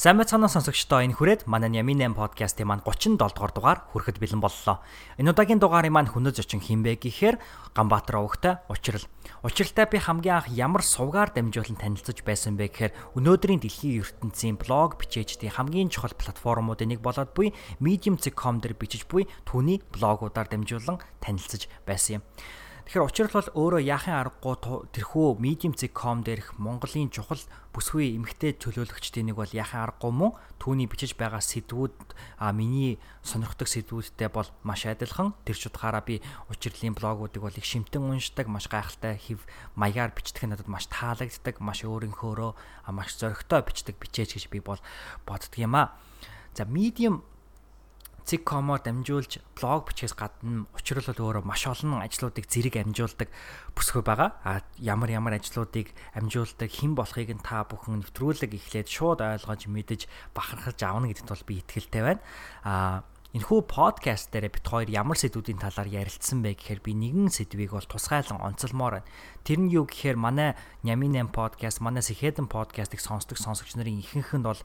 Сайн байцгаана сонсогчдоо энэ хүрээд манай Ямин 8 подкастын маань 37 дугаар дугаар хүрэхэд бэлэн боллоо. Энэ удаагийн дугаарын маань хүнөж очин хинбэ гэхээр Ганбаатар овогтой учрал. Учралтай би хамгийн анх ямар сувгаар дамжуулан танилцж байсан бэ гэхээр өнөөдрийн дэлхийн ертөнцийн блог бичээчдийн хамгийн чухал платформуудын нэг болоод буй medium.com дээр бичиж буй түүний блогуудаар дамжуулан танилцж байсан юм. Тэгэхээр учрал бол өөрөө яахын аргагүй тэрхүү medium.com дээрх Монголын чухал бүсгүй эмгтэй төлөөлөгчдийн нэг бол яахын аргагүй мөн түүний бичиж байгаа сэдвүүд а миний сонирхдаг сэдвүүдтэй бол маш адилхан. Тэр ч утгаараа би учрлын блогуудыг бол их шимтэн уншдаг маш гайхалтай хэв маягаар бичдэг надад маш таалагддаг маш өөрийнхөөрөө маш зоригтой бичдэг бичээч гэж би бол боддөг юм а за medium Zig.com-оор дамжуулж блог бичгээс гадна учрал өөрөө маш олон ажлуудыг зэрэг амжуулдаг бүсгүй байгаа. А ямар ямар ажлуудыг амжуулдаг хэн болохыг нь та бүхэн нэвтрүүлэг эхлээд шууд ойлгож мэдэж бахархаж авна гэдэгт бол би итгэлтэй байна. А Энэхүү подкаст дээр бит хоёр ямар сэдвүүдийн талаар ярилцсан бэ гэхээр би нэгэн сэдвийг бол тусгайлан онцолмоор байна. Тэр нь юу гэхээр манай Нямин 8 подкаст, манай Сэхэдэн подкастыг сонсдог сонсогч нарын ихэнх нь бол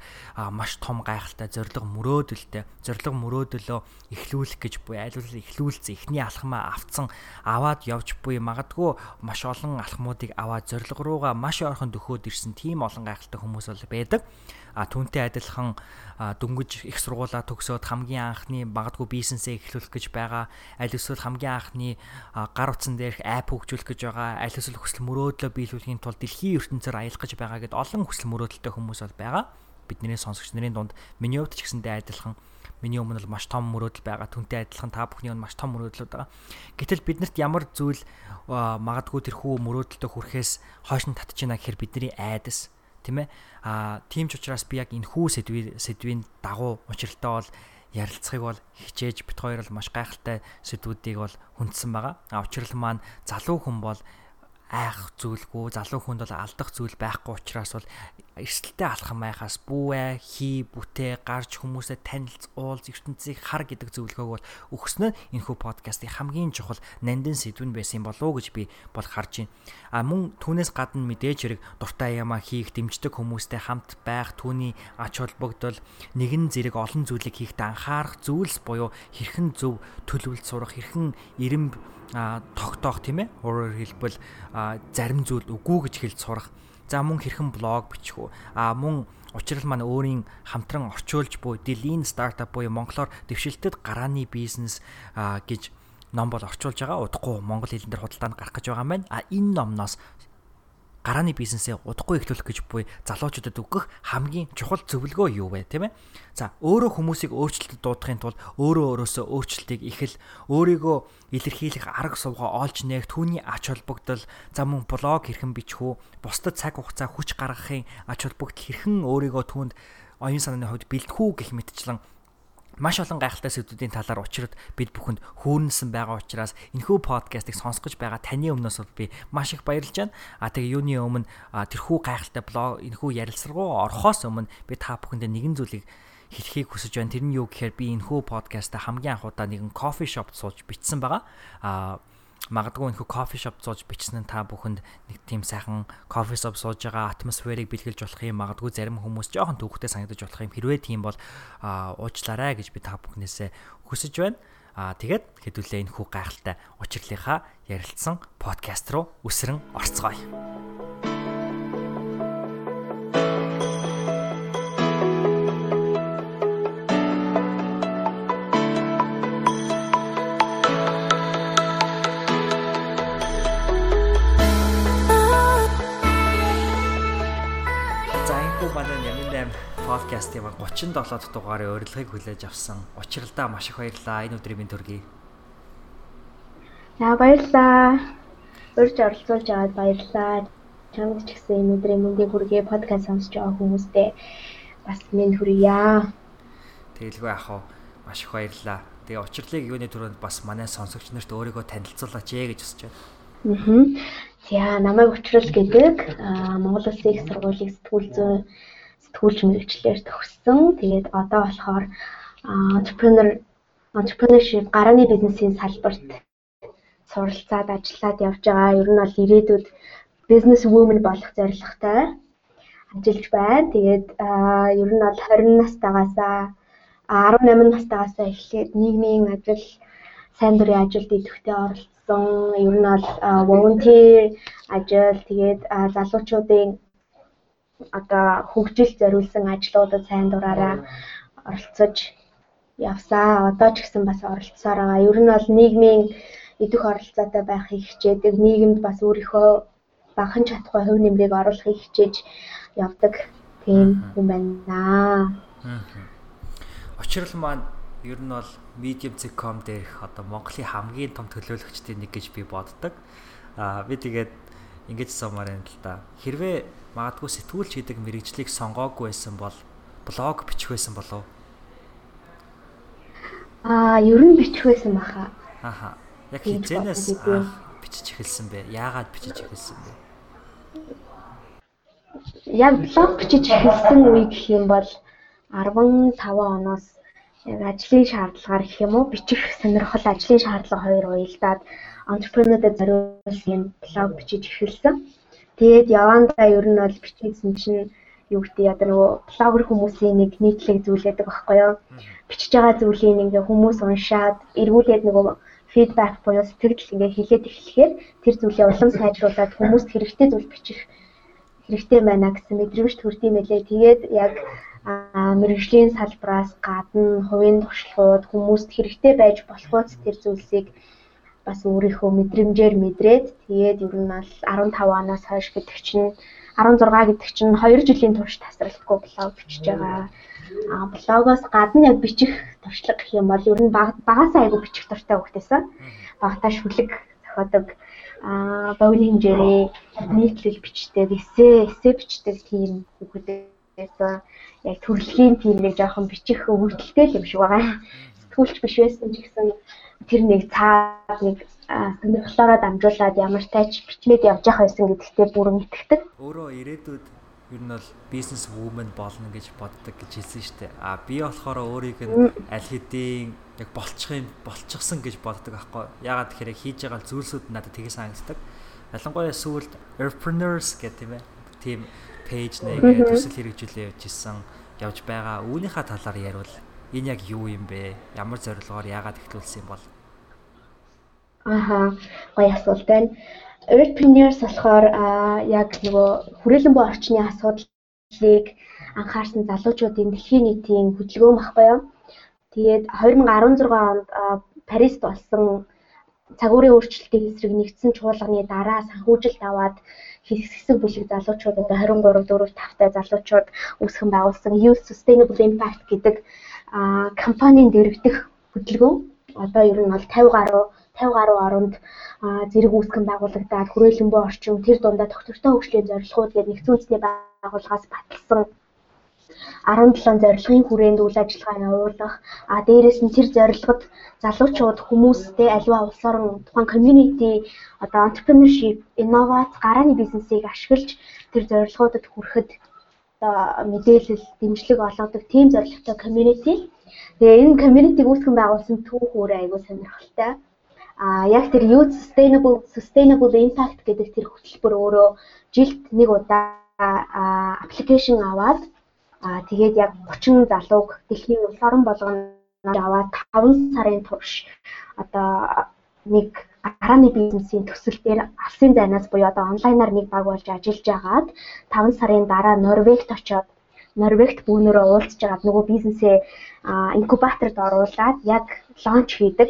маш том гайхалтай зориг мөрөөдөлтэй, зориг мөрөөдөлөө эхлүүлэх гэж буй айлуулал эхлүүлсэн эхний алхмаа авцсан аваад явж буй магадгүй маш олон алхмуудыг аваад зориг руугаа маш ойрхон дөхөөд ирсэн тийм олон гайхалтай хүмүүс бол байдаг а түүнтэй адилхан дөнгөж их сургуулаа төгсөөд хамгийн анхны магадгүй бизнесээ эхлүүлэх гэж байгаа аль эсвэл хамгийн анхны гар утсан дээрх апп хөгжүүлэх гэж байгаа аль эсвэл хүсэл мөрөөдлөө биелүүлэхийн тулд дэлхийн ертөнцөөр аялах гэж байгаа гэд олон хүсэл мөрөөдөлтэй хүмүүс бол байгаа бидний сонсогч нарын дунд миний хувьд ч гэсэндээ адилхан миний өмнө бол маш том мөрөөдөл байгаа. Түнтэй адилхан та бүхний өмнө маш том мөрөөдлүүд байгаа. Гэтэл биднэрт ямар зүйл магадгүй тэрхүү мөрөөдөлтөд хүрэхээс хойш нь татж байна гэхээр бидний айдас тийм ээ а тийм ч учраас би яг энэ хүү сэдвийн сэдвийн дагуу учиртай бол ярилцахыг бол хичээж бит хоёр бол маш гайхалтай сэдвүүдийг бол хүндсэн байгаа. А учрал маань залуу хүн бол айх зүйлгүй залуу хүнд бол алдах зүйл байхгүй учраас бол эрсдэлтэй алхам байхаас бүүэ хий бүтээ гарч хүмүүсээ танилц уулз ертөнцийг хар гэдэг зөвлөгөөг бол өгснөө энэхүү подкастын хамгийн чухал нандин сэдвэн байсан болов гэж би бол харж байна. А мөн түүнээс гадна мэдээж хэрэг дуртай ямаа хийх дэмждэг хүмүүстэй хамт байх түүний ач холбогдол нэгэн зэрэг олон зүйлийг хийхдээ анхаарах зүйлс буюу хэрхэн зөв төлөвлөлт сурах хэрхэн ирэмб тогтоох тийм ээ. Өөрөөр хэлбэл зарим зүйл үгүй гэж хэлж сурах. За мөн хэрхэн блог бичих үү? А мөн учрал маань өөрийн хамтран орчуулж буй Lean Startup буюу монголоор дэвшилтэд гарааны бизнес гэж ном бол орчуулж байгаа. Удахгүй монгол хэлэн дээр худалдаанд гарах гэж байгаа юм байна. А энэ номноос гарааны бизнесээ удахгүй эхлүүлэх гэж буй залуучуудад өгөх хамгийн чухал зөвлөгөө юу вэ тийм ээ? За өөрөө хүмүүсийг өөрчлөлтөд дуудахын тулд өөрөө өөрөөсөө өөрчлөлтийг ихэл өөрийгөө илэрхийлэх арга сувгаа олж нээх түүний ач холбогдол за мөн блог хэрхэн бичих үү? Бусдад цаг хугацаа хүч гаргахын ач холбогдол хэрхэн өөрийгөө түүнд оюун санааны хувьд бэлтгэх үү гэх мэтчлэн маш олон гайхалтай сэдвүүдийн талаар учраад бид бүхэнд хөөрнсөн байгаа учраас энэхүү подкастыг сонсгож байгаа таны өмнөөс би маш их баярлж байна. А тэгээ юуны өмнө тэрхүү гайхалтай блог энэхүү ярилцлагуу орохоос өмнө би та бүхэндээ нэгэн зүйлийг хэлхийг хүсэж байна. Тэр нь юу гэхээр би энэхүү подкаста хамгийн анхудаа нэгэн кофе шопт сууж бичсэн байгаа. А магадгүй энэ кофе шоп сууж бичсэн нь та бүхэнд нэг тийм сайхан кофе шоп сууж байгаа атмосферыг бэлгэлж болох юм магадгүй зарим хүмүүс жоохон төвхтэй санагдаж болох юм хэрвээ тийм бол уучлаарай гэж би та бүхнээсээ хүсэж байна. Аа тэгээд хэдүүлээ энэ хүү гайхалтай учирлынхаа ярилцсан подкаст руу үсрэн орцгоё. Подкастын 37 дугаарын урилгыг хүлээж авсан. Учралдаа маш их баярлалаа. Энэ өдрийн минь төргий. За баярлалаа. Урьж оролцуулж аваад баярлалаа. Чамд ч гэсэн энэ өдрийн мэндийг хүргэе подкаст сонсож байгаа хүмүүстээ бас минь хүргье. Тэгэлгүй ах уу маш их баярлалаа. Тэгээ учирлыг юуны түрүүнд бас манай сонсогч нарт өөрийгөө танилцуулаач ээ гэж хүсэж байна. Аа. За намайг учрал гэдэг Монгол Улсын их сургуулийн сэтгүүл зүйн сэтгүүлч мэрэгчлэр төгссөн. Тэгээд одоо болохоор entrepreneur entrepreneurship гарааны бизнесийн салбарт суралцаад ажиллаад явж байгаа. Ер нь бол ирээдүйд business woman болох зорилготой ажиллаж байна. Тэгээд ер нь бол 20 настайгаас 18 настайгаас эхлээд нийгмийн ажил сайн дурын ажилд идэвхтэй оролцсон. Ер нь бол volunteer ажил тэгээд залуучуудын одоо хөгжил зориулсан ажлуудад сайн дураараа оролцож явсаа. Одоо ч гэсэн бас оролцсоор байгаа. Ер нь бол нийгмийн идэх оролцоотой байхыг хичээдэг. Нийгэмд бас өөрийнхөө багахан чадхуй хөв нэмрийг оруулахыг хичээж явдаг тийм хүн байна. Учрал маань ер нь бол medium.com дээрх одоо Монголын хамгийн том төлөөлөгчдийн нэг гэж би боддог. Аа би тэгээд ингэж сумаар юм л да. Хэрвээ магадгүй сэтгүүлч гэдэг мэрэгжлийг сонгоогүй байсан бол блог бичих байсан болов уу? Аа, ер нь бичих байсан баха. Аха. Яг хизэнээс бичиж эхэлсэн бэ? Яагаад бичиж эхэлсэн бэ? Яг блог бичиж эхэлсэн үе гэх юм бол 15 оноос яг ажлын шаардлагаар гэх юм уу бичих сонирхол ажлын шаардлага хоёр уялдаад entrepreneur-дэд зориулсан блог бичиж эхэлсэн. Тэгээд явандаа ер нь бол бичижсэн чинь юу гэдэг одоо нөгөө блогер хүмүүсийн нэг нийтлэг зүйл байдаг байхгүй юу? Бичиж байгаа зүйлийг ингээ хүмүүс уншаад эргүүлээд нөгөө фидбек буюу сэтгэл ингээ хэлээд эхлэхээр тэр зүйлээ улам сайжруулад хүмүүст хэрэгтэй зүйл бичих хэрэгтэй байна гэсэн мэдрэмж төрдий мэлээ. Тэгээд яг мэрэгжлийн салбраас гадна хувийн туршлагууд хүмүүст хэрэгтэй байж болохоос тэр зүйлсийг бас өөрийнхөө мэдрэмжээр мэдрээд тэгээд ер нь бол 15 оноос хойш гэдэг чинь 16 гэдэг чинь 2 жилийн турш тасралтгүй блог бичиж байгаа. А блогоос гадна яг бичих туршлага гэх юм бол ер нь багасаа айгу бичих дуртай хөлтөөсөн. Багтаа шүлэг зохиодог а богино хэмжээрээ нийтлэл бичдэг, эссе, эссе бичдэг тийм хүүхдээс яг төрөлхийн тийм нэг жоохон бичих өвөлтөлтэй юм шиг байгаа. Сэтгүүлч биш байсан ч гэсэн тэр нэг цаад нэг сонирхлоороо дамжуулаад ямар тач бичмэд явж явах байсан гэдэгтээ бүрэн итгэдэг. Өөрөө ирээдүйд ер нь бол бизнес вумен болно гэж боддог гэж хэлсэн шүү дээ. А би болохоор өөрийг нь аль хэдийн яг болчих юм болчихсон гэж боддог аахгүй. Ягаад тэгэхээр хийж байгаа зүйлсүүд надад тгий санагддаг. Ялангуяа сүүлд entrepreneurs гэх тийм ээ. Тийм пэйж нэг төсөл хэрэгжүүлээ явж исэн явж байгаа. Үүнийхээ талаар ярил энэ яг юу юм бэ? Ямар зорилгоор яагаад ихлүүлсэн юм бол? Аха, гоё асуулт байна. Entrepreneurs болохоор яг нөгөө хүрээлэн буй орчны асуудлыг анхаарсан залуучуудын дэлхийн нийтийн хөдөлгөөн баггүй юу? Тэгээд 2016 онд Парист болсон цагуурын өөрчлөлтийн эсрэг нэгдсэн чуулганы дараа санхүүжилт аваад хэсэг бүлэг залуучууд одоо 23 4 5 та залуучууд үүсгэн байгуулсан Youth Sustainable Impact гэдэг компанийн дэргэдэх хөдөлгөөн. Одоо ер нь бол 50 гаруй 50 гаруй оронд зэрэг үүсгэн байгуулагдаад хүрээлэнбөө орчин тэр дундаа тогтвортой хөгжлийн зорилгоуд гээд нэгдсэн үндэсний байгууллагаас баталсан 17 зорилгын хүрээнд үйл ажиллагаа явуулах а дээрэс нь тэр зорилгод залуучууд хүмүүстэй аливаа улс орон тухайн community одоо entrepreneurship инновац гарааны бизнесийг ашиглаж тэр зорилгоудад хүрэхэд одоо мэдээлэл дэмжлэг олгодог team зорилготой community. Тэгээ энэ community-г үүсгэн байгуулсан түүх өөрөө аягүй сонирхолтой. А яг тэр youth sustainable sustainable impact гэдэг тэр хөтөлбөр өөрөө жилд нэг удаа аппликейшн аваад Аа тэгээд яг 30 залууг дэлхийн улс орон болгоно аваад 5 сарын турш одоо нэг гарааны бизнесийн төсөл дээр алсын зайнаас буюу одоо онлайнаар нэг баг болж ажиллаж агаад 5 сарын дараа Норвегт очоод Норвегт бүүнөрөө уулзж агаад нөгөө бизнесээ инкубаторд оруулаад яг лонч хийдэг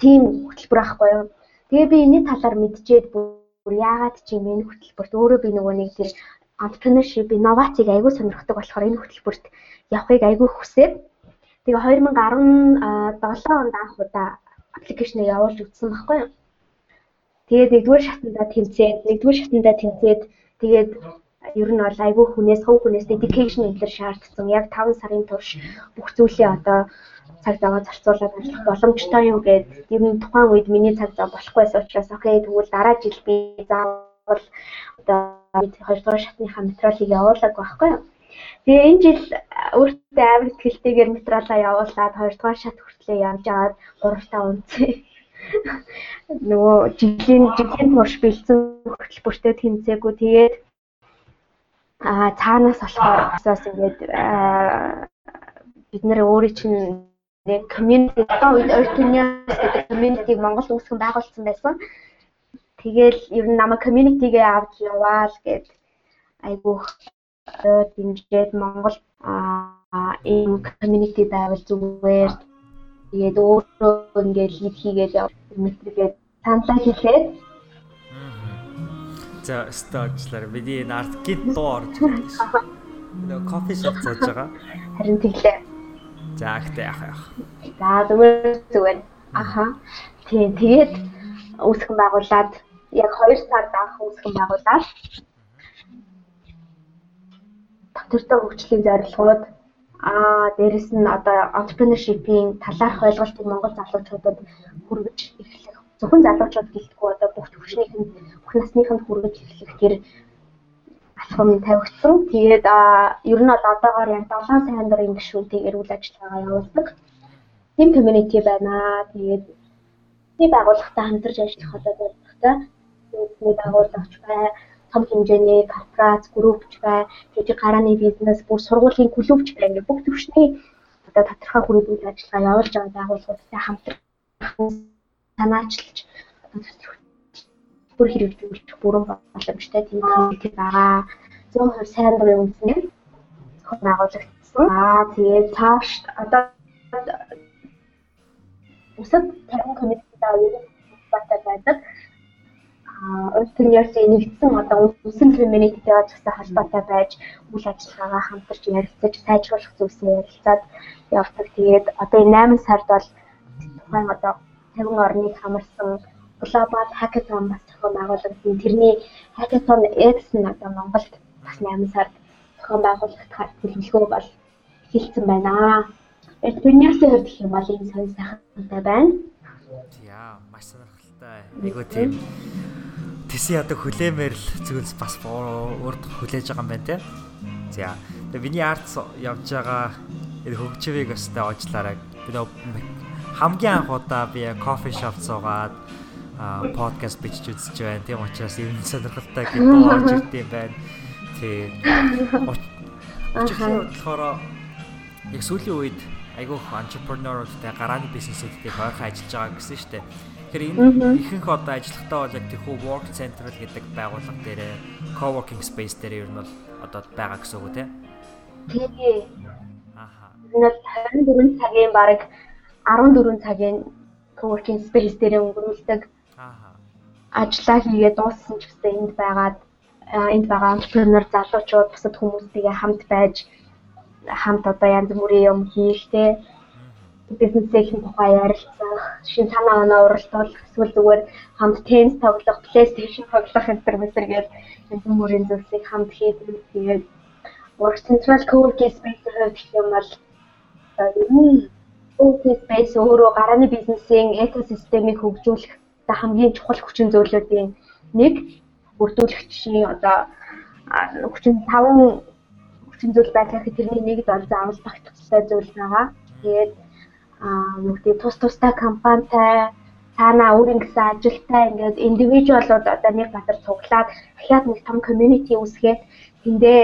тийм хөтөлбөр ахгүй юу. Тэгээ би энэ талаар мэдчихэд бүр яагаад чи энэ хөтөлбөрт өөрөө би нөгөө нэг тэр entrepreneurship инновацийг аягүй сонирхдаг болохоор энэ хөтөлбөрт явахыг аягүй хүсээд тэгээ 2017 онд анх удаа аппликейшнээ явуулж үзсэн байхгүй юу. Тэгээд нэгдүгээр шатндаа тэмцээд нэгдүгээр шатндаа тэмцээд тэгээд ер нь бол айгүй хүнээс хөв хүнээс dedication төр шаардсан. Яг 5 сарын турш бүх зүйлээ одоо цаг заваа зарцуулаад ажиллах боломжтой юу гэд ер нь тухайн үед миний цаг зав болохгүй байсан учраас окей тэгвэл дараа жил би заавал одоо хоёрдугаар шатныхаа материалыг явуулаг байхгүй юу. Тэгээ энэ жил өөртөө амар ихтэйгээр материалаа явуулаад хоёрдугаар шат хүртлээр явж аваад гуравтаа унцээ. Нөгөө жилийн жилийн турш бэлдсэн хөтөлбөртэй тэмцээгүй тэгээд а цаанаас болохоор усаас ингээд бид нэр өөрийн чинь community одоо үед Earth-Unions гэдэг community-г Монгол үүсгэн байгуулсан байсан. Тэгэл ер нь намайг community-гээ авч яваал гэд айгүйх дэмжиж Монгол ийм community байвал зүгээр тэгээд өөрөө ингээд лид хийгээд метргээд саналаа хийлээд За стажлаар бидний нарт гид дуу орж байна. Нөгөө кофе шоп зааж байгаа. Харин тэглээ. За ихтэй яах яах. За зүгээр зүгээр. Аха. Тийм тэгээд үүсгэн байгуулад яг 2 сард анх үүсгэн байгуулад доктортой хөгжлийн зорилгоод аа дээрэс нь одоо entrepreneurship-ийн талаарх ойлголтыг монгол залуучуудад хүргэж эхлэх. Зөвхөн залуучууд гэлтгүй одоо бүх төвчнийх нь бүх насных нь хүргэж эхлэх тэр алхам тавигдсан. Тэгээд ер нь бол одоогоор яг 7 сайн дурын гишүүнтэйгээр үйл ажиллагаа явуулдаг. Team community байна. Тэгээд нэг байгууллагатай хамтарч ажиллах одоо болгохтой. Тэгээд нэг байгууллагч бай, том хэмжээний корпорац, группч бай, жижиг гарааны бизнес, бүр сургуулийн клубч бай. Ингээд бүх төвчний одоо тодорхой хүрээнд ажиллагаа явуулж байгаа байгууллагуудтай хамтрах санаачилж одоо бүр хэрэгжүүлэх бүрэн боломжтой тийм комьюнити байгаа. 100% сайн дурын үндэсний байгуулагдсан. Аа тэгээд цааш одоо бусад 50 комьюнитидаа юу баттай байдаг. Аа өөртөө нэгдсэн одоо үсэн комьюнитидээ зөвхөн холбоотой байж үйл ажиллагаагаа хамтарч ярилцаж сайжруулах зүйлсээ ярилцаад явдаг. Тэгээд одоо энэ 8 сард бол тухайн одоо 50 орныг хамарсан глобал хакатон бас зохион байгуулагдсан. Тэрний хакатон X нь одоо Монголд бас 8 сард зохион байгуулагдахаар төлөвлөгөө бол эхэлсэн байна. Тэрнээсээ хувьд гэх юм бол энэ сонь сайхантай байна. Яа, маш сонирхолтой. Айгуу тийм тэсийн одоо хүлээмээр л зүйлс бас урд хүлээж байгаа юм байна те. За. Тэгээ миний арт явж байгаа хөгжвийг өстэй уучлаарай. Би хамгийн анх удаа би кофе шоп суугаад подкаст бичиж үзэж байна. Тийм учраас ер нь сонирхолтой гэдэг орж ирд юм байна. Тийм. Очихлоо болохоор яг сүүлийн үед айгүйх entrepreneur-уудтай гарааны бизнесүүдтэй хойхон ажиллаж байгаа гэсэн шүү дээ. Тэгэхээр энэ ихэнх одоо ажиллахдаа бол яг тэрхүү work central гэдэг байгууллага дээр co-working space дээр ер нь бол одоо байгаа гэсэн үг тийм. Тэгээ. Аха. Энэ бол 24 цагийн бараг 14 цагийн co-working space дээр өнгөрүүлдэг ажиллаа хийгээд дууссан ч гэсэн энд байгаад энд байгаа entrepreneur залуучууд бусад хүмүүстэйгээ хамт байж хамт одоо янз бүрийн юм хийх те бизнесийн тухай ярилцах, шин санаа оноо уралдуулах, эсвэл зүгээр хамт теннис тоглох, PlayStation тоглох энэ мэт гээд янз бүрийн зүйлсийг хамт хийдэг. Тэгээд Work Central Co-working хувьд гэх юм бол ер нь Co-working Space өөрөө гарааны бизнесийн экосистемийг хөгжүүлэх хамгийн чухал хүчин зүйлүүдийн нэг бүрдүүлэгчийн одоо хүчин таван хүчин зүйл байлгах тэрний нэг бол заавал багтцтай зүйл байгаа. Тэгээд юу гэдэг тус тустай компанитай цаанаа өөрийн гэсэн ажилтай ингээд индивидуалууд одоо нэг газар цуглаад дахиад нэг том community үүсгээд тэндээ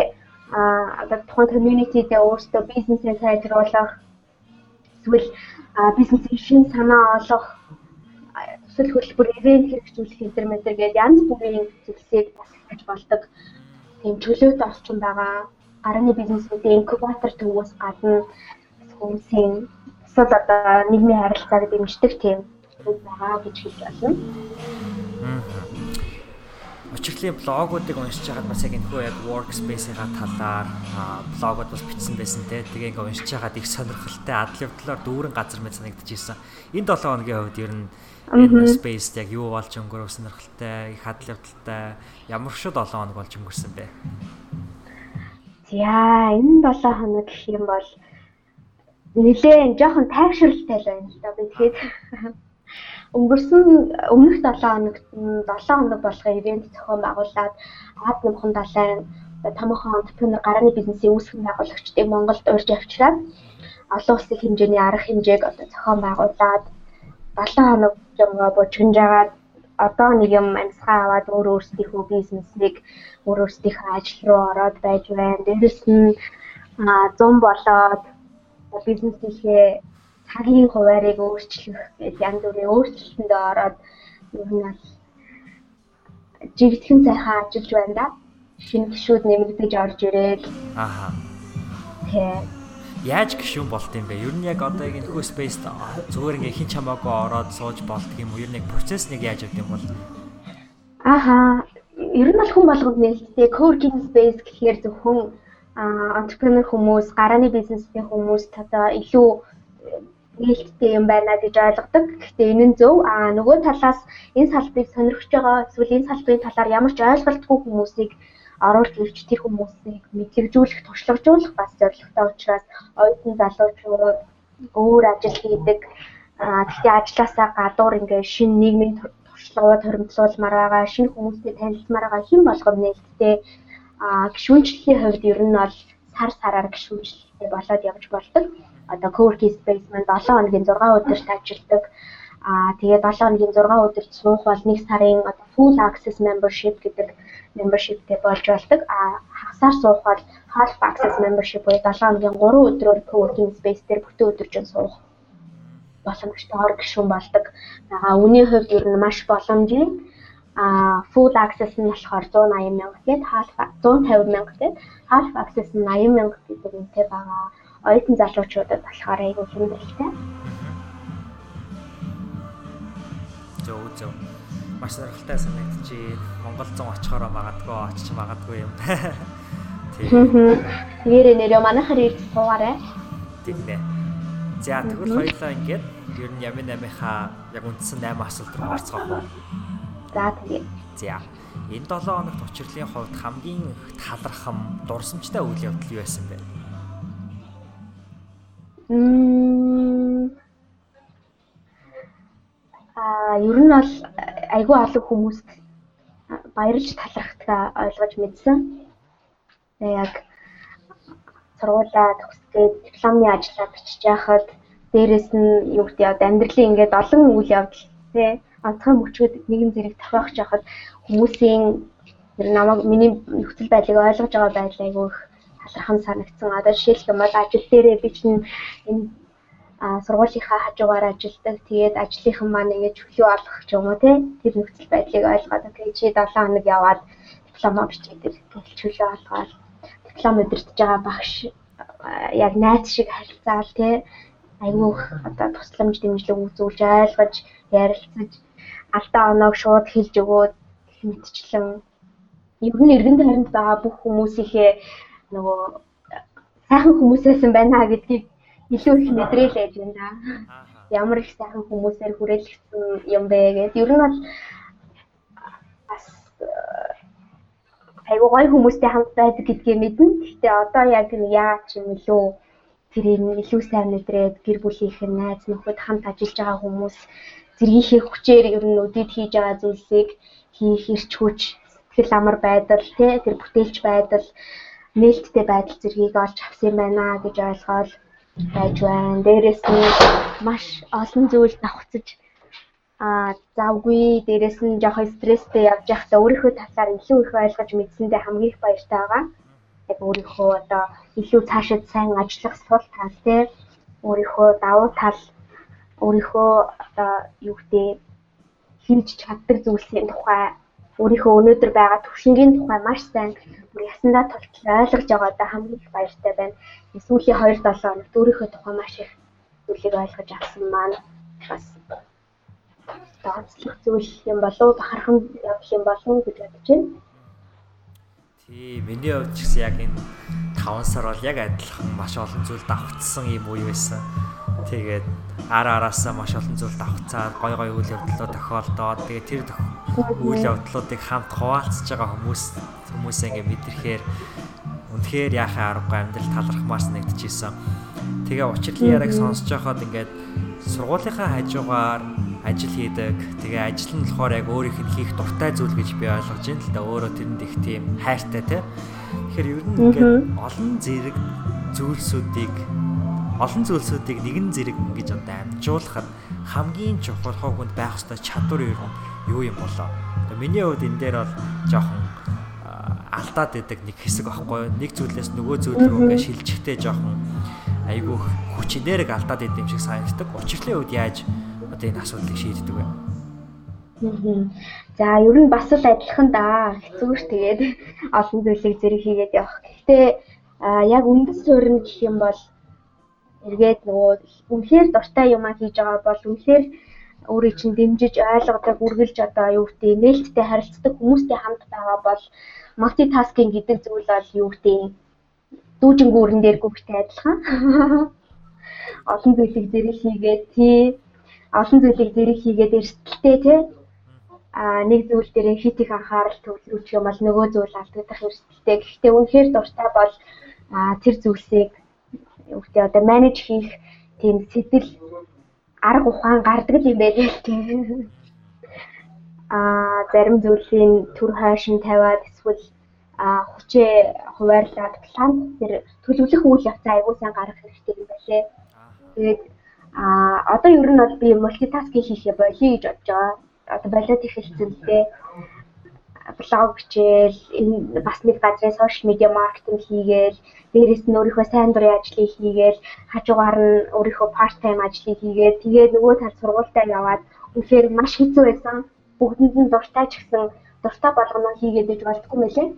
одоо тухайн community-д өөрсдөө бизнесээ сайжруулах эсвэл бизнесийн шин санаа олох төсөл хөтөлбөр ивент хэрэгжүүлэх интернетэр гээд янз бүрийн зүйлсийг бас болдог. Тийм чөлөөт орчин байгаа. Гарааны бизнесүүдийн инкубатор төвөөс гадна хүмүүсийн эсвэл одоо нийгмийн харилцааг дэмждэг тийм байгаа гэж хэлж байна. Учирлын блогуудыг уншиж байгаад бас яг энэхүү яг workspace-ийн талаар блогууд бас бичсэн байсан те. Тэгээ ингээ уншиж байгаад их сонирхолтой адал явдлаар дүүрэн газар мэт санагдчихсэн. Энэ 7 хоногийн хувьд ер нь энэ space яг юу болж өнгөрөө сонирхолтой, их хадал явдалтай ямар шиг 7 хоног болж өнгөрсөн бэ? За энэ 7 хоног гэх юм бол нэлээ жоохон тайвшралтай л байна л да. Би тэгээд өнгөрсөн өмнөх 7 хоногт 7 хоног болгоо ивент зохион байгуулад ад нэмхэн далайн томоохон entrepreneur гарааны бизнесийн үүсгэн байгуулагчдыг Монголд урьж авчираад олон улсын хэмжээний арга хэмжээг одоо зохион байгуулад 7 хоног юм бочгонж агаад одоо нэг юм амьсгаа аваад өөр өөрсдийнхөө бизнесийг өөр өөрсдийнхөө ажил руу ороод байж байна. Дээрэс нь 100 болоод бизнесийнхээ цагийн хуваарийг өөрчлөх гэж янз бүрийн өөрчлөлтөнд ороод ер нь бол жигтгэн сайхан ажиллаж байна да. Шинэ гişүүд нэмэгдэж орж ирээд. Ааха. Тэгээ. Яаж гişүүн болт юм бэ? Ер нь яг одоо яг энэ хөө спейс зүгээр ингээ хин чамаагүй ороод сууж болт юм уу? Ер нь яг процесс нэг яаж явд юм бол? Ааха. Ер нь бол хүн болгонд нээлттэй co-working space гэхээр зөвхөн entrepreneur хүмүүс, гарааны бизнесийн хүмүүс одоо илүү нээлттэй юм байна гэж ойлгодог. Гэхдээ энэ нь зөв. Аа нөгөө талаас энэ салбарыг сонирхож байгаа эсвэл энэ салбарын талаар ямар ч ойлголтгүй хүмүүсийг оруулж ирж тэр хүмүүсийг мэдлэгжүүлэх, туршлагажуулах бас зорилготой учраас оюутан залуучууд өөр ажил хийдэг. Аа гэхдээ ажилласаа гадуур ингээ шинэ нийгмийн туршлагууд хоригдлуулмаар байгаа, шинэ хүмүүстэй танилцмаар байгаа хэн болгоно нээлттэй гişүнчлэлийн хувьд ер нь бол сар сараар гişүнчлэлтэй болоод явж болдог одоо co-working space маань 7 хоногийн 6 өдөрт ажилладаг. Аа тэгээд 7 хоногийн 6 өдөрт суух бол 1 сарын одоо full access membership гэдэг membershipтэй болж болдог. Аа хагасаар суух бол half access membership буюу 7 хоногийн 3 өдрөөр co-working space дээр бүтэн өдөржин суух боломжтой ор гишүүн болдог. Аа үүний хувьд ер нь маш боломжийн а full access нь болохоор 180 мянга гээд half 150 мянга гээд half access нь 80 мянга гэдэг үнэтэй байгаа оюутан залуучуудад болохоор айгүй хэмнэлтэй. Зөв зөв. Маш сонирхолтой санагдчихээ. Монгол 100 очихороо магадгүй очиж магадгүй юм. Тийм. Нэрээ нэрээ манайхаар ирж суугаарай. Тийм нэ. За тэгвэл хоёлаа ингээд ер нь ямын амийнхаа яг үндсэн 8 асуулт руу орцгоох уу? За тэгээ. За. Энэ 7 хоногт учрлын хувьд хамгийн талархам, дурсамжтай үйл явдал юу байсан бэ? Аа ер нь бол айгүй олон хүмүүст баярлж талархтгаа ойлгож мэдсэн. Тэгээ яг сургуулаа төгсгээд дипломны ажлаа бичиж яхад дээрэс нь юу гэдэг яг амьдралын ингээд олон үйл явдал тий онцгой мөчүүд нэгэн зэрэг тохиох жахад хүмүүсийн намайг миний нөхцөл байдлыг ойлгож байгаа байдал айгүй их талархан санагдсан. Одоо жишээлх юм бол ажил дээрээ би чинь энэ сургуулийнхаа хажуугаар ажилладаг. Тэгээд ажлынхан маань ингэж чөлөө олох ч юм уу тий. Тэр нөхцөл байдлыг ойлгоод окей чи 7 хоног яваад дипломоо бичээдэг. Тэгэл чөлөө олгоод диплом удирдах байгаа багш яг найз шиг харилцаал тий. Айгүйх одоо тусламж дэмжлэг үзүүлж ойлгож ярилцаж алдаа оноог шууд хэлж өгөөд мэдчлэн ер нь эргэн тойронд байгаа бүх хүмүүсийнхээ нөгөө сайхан хүмүүсээс байна гэдгийг илүү их мэдрээлээж байна да. Ямар их сайхан хүмүүсээр хүрээлэгдсэн юм бэ гэдэг. Ер нь бол бас айгуу гоё хүмүүстэй хамт байдаг гэдгийг мэднэ. Гэхдээ одоо яг яа ч юм илүү тэрийг илүү сайн мэдрээд гэр бүлийнхэн найз нөхөд хамт ажиллаж байгаа хүмүүс зэргийнхээ хүчээр ер нь өдөд хийж байгаа зүйлсийг хийх эрч хүч сэтгэл амар байдал тий тэр бүтээлч байдал нээлттэй байдал зэргийг олж авсан байна гэж ойлгоод байж байна. Дээрээс нь маш олон зүйл давхцаж а завгүй дээрээс нь жоохон стресстэй явж байхдаа өөрийнхөө талаар илүү их ойлгож мэдсэндээ хамгийн их баяртай байгаа. Яг өөрийнхөө одоо илүү цаашид сайн ажиллах сул тал те өөрийнхөө давуу тал өөрийнхөө одоо юу гэдэг хийж чаддаг зүйлсийн тухай өөрийнхөө өнөөдөр байгаа төвшингийн тухай маш сайн ясандаа тултал ойлгож байгаадаа хамгийн их баяртай байна. Сүүлийн 2-7 хоногт өөрийнхөө тухай маш их зүйлийг ойлгож авсан маань бас тооцлох зүйл юм болов бахархан явах юм болов гэж бодож байна. Тий, миний хувьд ч гэсэн яг энэ 5 сар бол яг адилхан маш олон зүйл давхцсан юм уу байсан. Тэгээд ара араасаа маш олон зүйл давхцаад гой гой үйл явдлууд тохиолдоод тэгээд тэр үйл явдлуудыг хамт хуваалцж байгаа хүмүүс хүмүүсээ ингээ мэдрэхээр үнэхээр яхаа аргагүй амьдрал талархмаар санагдчихсэн. Тэгээ учирлын яриг сонсож байхад ингээд сургуулийнхаа хажуугаар ажил хийдэг. Тэгээ ажил нь болохоор яг өөрийнх нь хийх дуртай зүйл гэж би ойлгож байна л да. Өөрөө тэрэнд их тийм хайртай те. Тэгэхээр ер нь ингээд олон зэрэг зүйлсүүдийг олон зүйлсүүдийг нэгэн зэрэг ингэж одоо амжуулахад хамгийн чухал хогонд байх ёстой чадвар юм юу юм болоо. Одоо миний хувьд энэ дээр бол жоохон алдаад идэг нэг хэсэг байхгүй нэг зүйлээс нөгөө зүйл рүү ингээ шилжихтэй жоохон айгүй хүч энерги алдаад идэв юм шиг санагддаг. Учирлын үед яаж одоо энэ асуудлыг шийддэг вэ? За ер нь бас л адилхан да. Хэцүү ш тэгээд олон зүйлийг зэрэг хийгээд явах. Гэхдээ яг үндэс суурин гэх юм бол эргээд нөгөө үнэхээр дуртай юм а хийж байгаа бол үнэхээр өөрийг чинь дэмжиж ойлгодог, үргэлж одоо юу гэдэг нээлттэй харилцдаг хүмүүстэй хамт байгаа бол мультитаскинг гэдэг зүйл бол юу гэдэг дүүжингүү өрн дээр гүгтэй адилхан. Олон зүйлийг зэрэг хийгээд тий олон зүйлийг зэрэг хийгээд эрсдэлтэй тий а нэг зүйл дээр хит их анхаарал төвлөрүүлчих юм бол нөгөө зүйл алдагдах эрсдэлтэй. Гэхдээ үнэхээр дуртай бол тэр зүйлсийг гэдэг одоо менеж хийх тийм сэтэл арга ухаан гардаг юм байна л тийм. Аа зарим зүйлийн төр хойшин тавиад эсвэл хүчээ хуваарлаад план тэр төлөвлөх үйл явцаа аягүй сайн гаргах хэрэгтэй юм байлээ. Тэгээд аа одоо ер нь бол би мультитаскинг хийхээ болиё гэж бодож байгаа. Одоо болоод их хэлсэн л дээ блог бичээл энэ бас нэг газрын сошиал медиа маркетинг хийгээл дээрэс нь өөрийнхөө сайн дурын ажлыг хийгээл хажуугаар нь өөрийнхөө part time ажлыг хийгээд тэгээд нөгөө тал сургуультаа яваад үнэхээр маш хэцүү байсан. Бүгдэнд нь дуртай ч гэсэн дуртай болгоно хийгээд иж болтгүй мэлээ.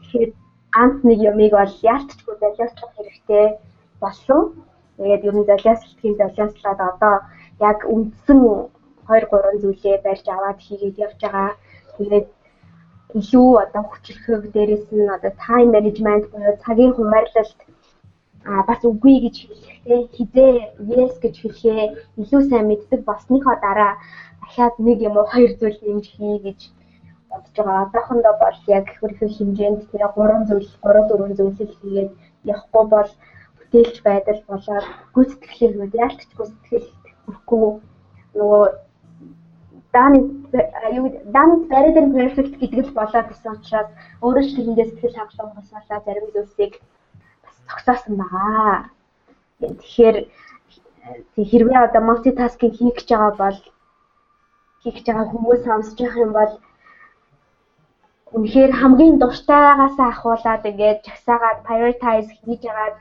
Тэгэхээр ганц нэг юмыг бол яалтчгүй золиослох хэрэгтэй болсон. Тэгээд ер нь золиослохын золиослоод одоо яг үндсэн 2 3 зүйлээ барьж аваад хийгээд явж байгаа. Тэгээд илүү одоо хүчлэхэг дээрэс нь одоо тайм менежмент буюу цагийн хуваарлалт а бас үгүй гэж хэлэхдээ хизээ yes гэж хэлэхээ илүү сайн мэддэг болсныхоо дараа дахиад нэг юм уу хоёр зүйл нэмж хий гэж бодож байгаа. Одоохондоо бол яг хөрхөл хэмжээнд тэгээ 3 зүйл 3 4 зүйлийг хийгээд явахгүй бол бүтээлч байдал болоод гүйцэтгэлээр яалтч гүйцэтгэл өгөхгүй нөгөө Done done better than perfect гэдэг л болоод ирсэн учраас өөрөө ч тэрэндээ сэтгэл хангалуун болсоолаа зарим зүйлсийг бас зогсоосон байгаа. Тэгэхээр хэрвээ одоо multitasking хийх гэж байгаа бол хийх гэж байгаа хүмүүс сонсож байх юм бол үнэхээр хамгийн дуртайгаас ахуулаад ингээд жагсаагаад prioritize хийж агаад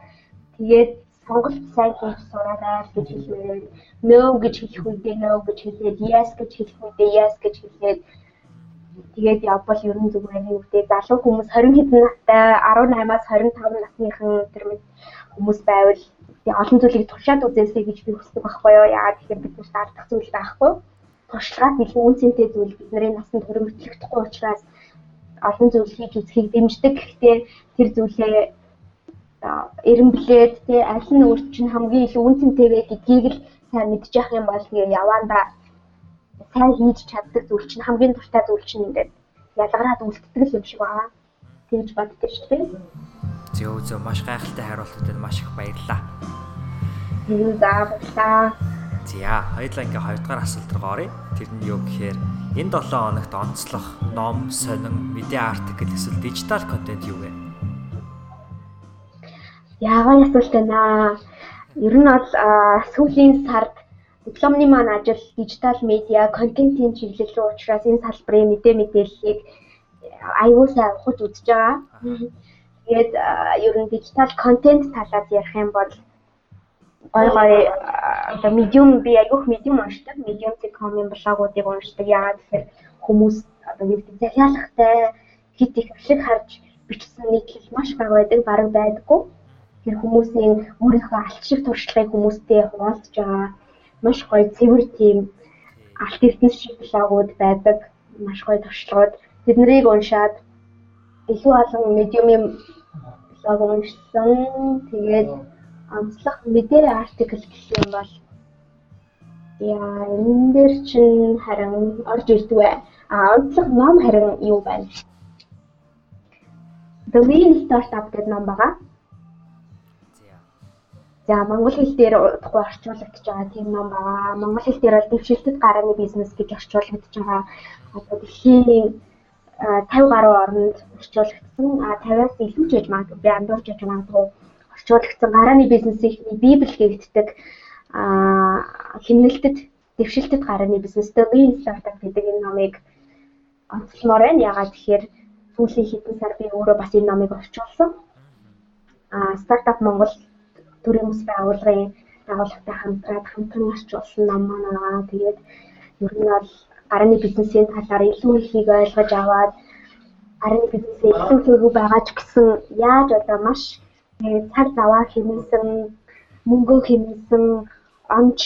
тэгээд сонголт сайн хийж сураарай гэж хэлмээр no гэж хэлэх үедээ no гэж хэлээд yes гэж хэлэх үедээ yes гэж хэлээд. Тэгээд явбал ер нь зүгээр нэг үедээ залуу хүмүүс 20 хэдэн настай 18-аас 25 насныхан тэр мэд хүмүүс байвал олон зүйлийг туршаад үзээсэй гэж би хүсдэг байхгүй юу? Яагаад тэгэхээр бид нарт алдах зүйл байхгүй. Туршлагаас илүү үнцэнтэй зүйл. Бидний насанд хөрөнгөлөгдөхгүй учраас олон зүйл хийж үзхийг дэмждэг. Гэхдээ тэр зүйлээ эренблээд тий аль нь өөр чинь хамгийн илүү үнцэнтэй вэ гэдгийг л сайн мэдчих юм бол тэгээ яваанда сайн хийж чаддаг зүйл чинь хамгийн дуртай зүйл чинь ингээд ялгараад үлддэг юм шиг байна. Тэгж боддог шүү дээ. Зөө зөө маш гайхалтай хариултуудад маш их баярлалаа. За баярлалаа. За хоёулаа ингээ хоёрдугаар асуулт руу оръё. Тэр нь юу гэхээр энэ 7 хоногт онцлох ном, сонин, медиа артикл эсвэл дижитал контент юу вэ? Яагаад асуулт байна? Ер нь бол сүүлийн сард дипломны маань ажил дижитал медиа контентын чиглэл рүү учраас энэ салбарын мэдээ мэдээллийг аюул сайн ухаж үзэж байгаа. Тэгээд ер нь дижитал контент талаас ярих юм бол гой гой одоо медиум би айгүйх медиум уншдаг. Medium.com-ын блогуудыг уншдаг. Яагаад гэхээр хүмүүс одоо гэдэг захиалгатай хит их ашиг харж бичсэн нийтлэл маш бага байдаг, бараг байдаггүй тэр хүмүүсийн өөрийнхөө алт шиг туршлагыг хүмүүстэй хуваалцж байгаа. Маш гоё цэвэр тийм алт эрдэнэс шиг блогууд байдаг. Маш гоё туршлагууд. Тэднийг уншаад илүү олон медиумын блог уншсан. Тэгээд онцлог мэдээ артикл гэх юм бол яа энэ дээр чинь харин орж ирдгүй а онцлог ном харин юу байна? The Lean Startup гэдэг ном байгаа За монгол хэл дээр удахгүй орчуулагдж байгаа тийм ном байгаа. Монгол хэл дээр бол дэвшилтэд гарааны бизнес гэж орчуулагдж байгаа. Одоо дэлхийн 50 гаруй орнд орчуулагдсан. А 50-аас илүү ч гэж магадгүй би андуурч гэж магадгүй орчуулагдсан гарааны бизнесийг библ гэгддэг а химнэлтэд дэвшилтэд гарааны бизнестэй lean startup гэдэг энэ номыг онцлмоор байна. Ягаад тэгэхээр сүүлийн хэдэн сар би өөрөө бас энэ номыг орчуулсан. А стартап Монгол төрийн бас байгууллагын байгууллагатай хамтраад хамтран орчуулсан ном маань. Тэгээд ер нь бол гарааны бизнесийн талаар илүү ихийг ойлгож аваад гарааны бизнесээ илүү хийгүү байгаа ч гэсэн яаж одоо маш цаг заваа хэмнэсэн мөнгөө хэмнэсэн онч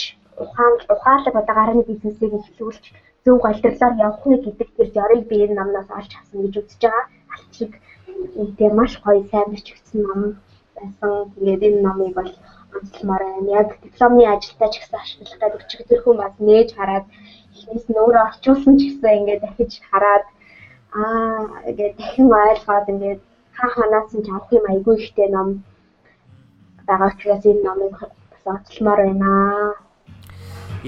ухаан ухаалаг одоо гарааны бизнесийг эхлүүлж зөв голдролоор явах вэ гэдэг тэр жорыг би энэ номноос олж авсан гэж үзэж байгаа. Алчиг үнтэй маш гоё сайн бичигдсэн ном байсан. Тэгээд энэ номыг бол онцлмоор байна. Яг дипломны ажилдаа ч гэсэн ашиглах гэдэг өчигдөрхөн бас нээж хараад эхнээс нь өөрөө орчуулсан ч гэсэн ингээд дахиж хараад аа ингээд дахин ойлгоод ингээд хаа ханаас нь авах юм айгүй ихтэй ном байгаа учраас энэ номыг бас онцлмоор байна.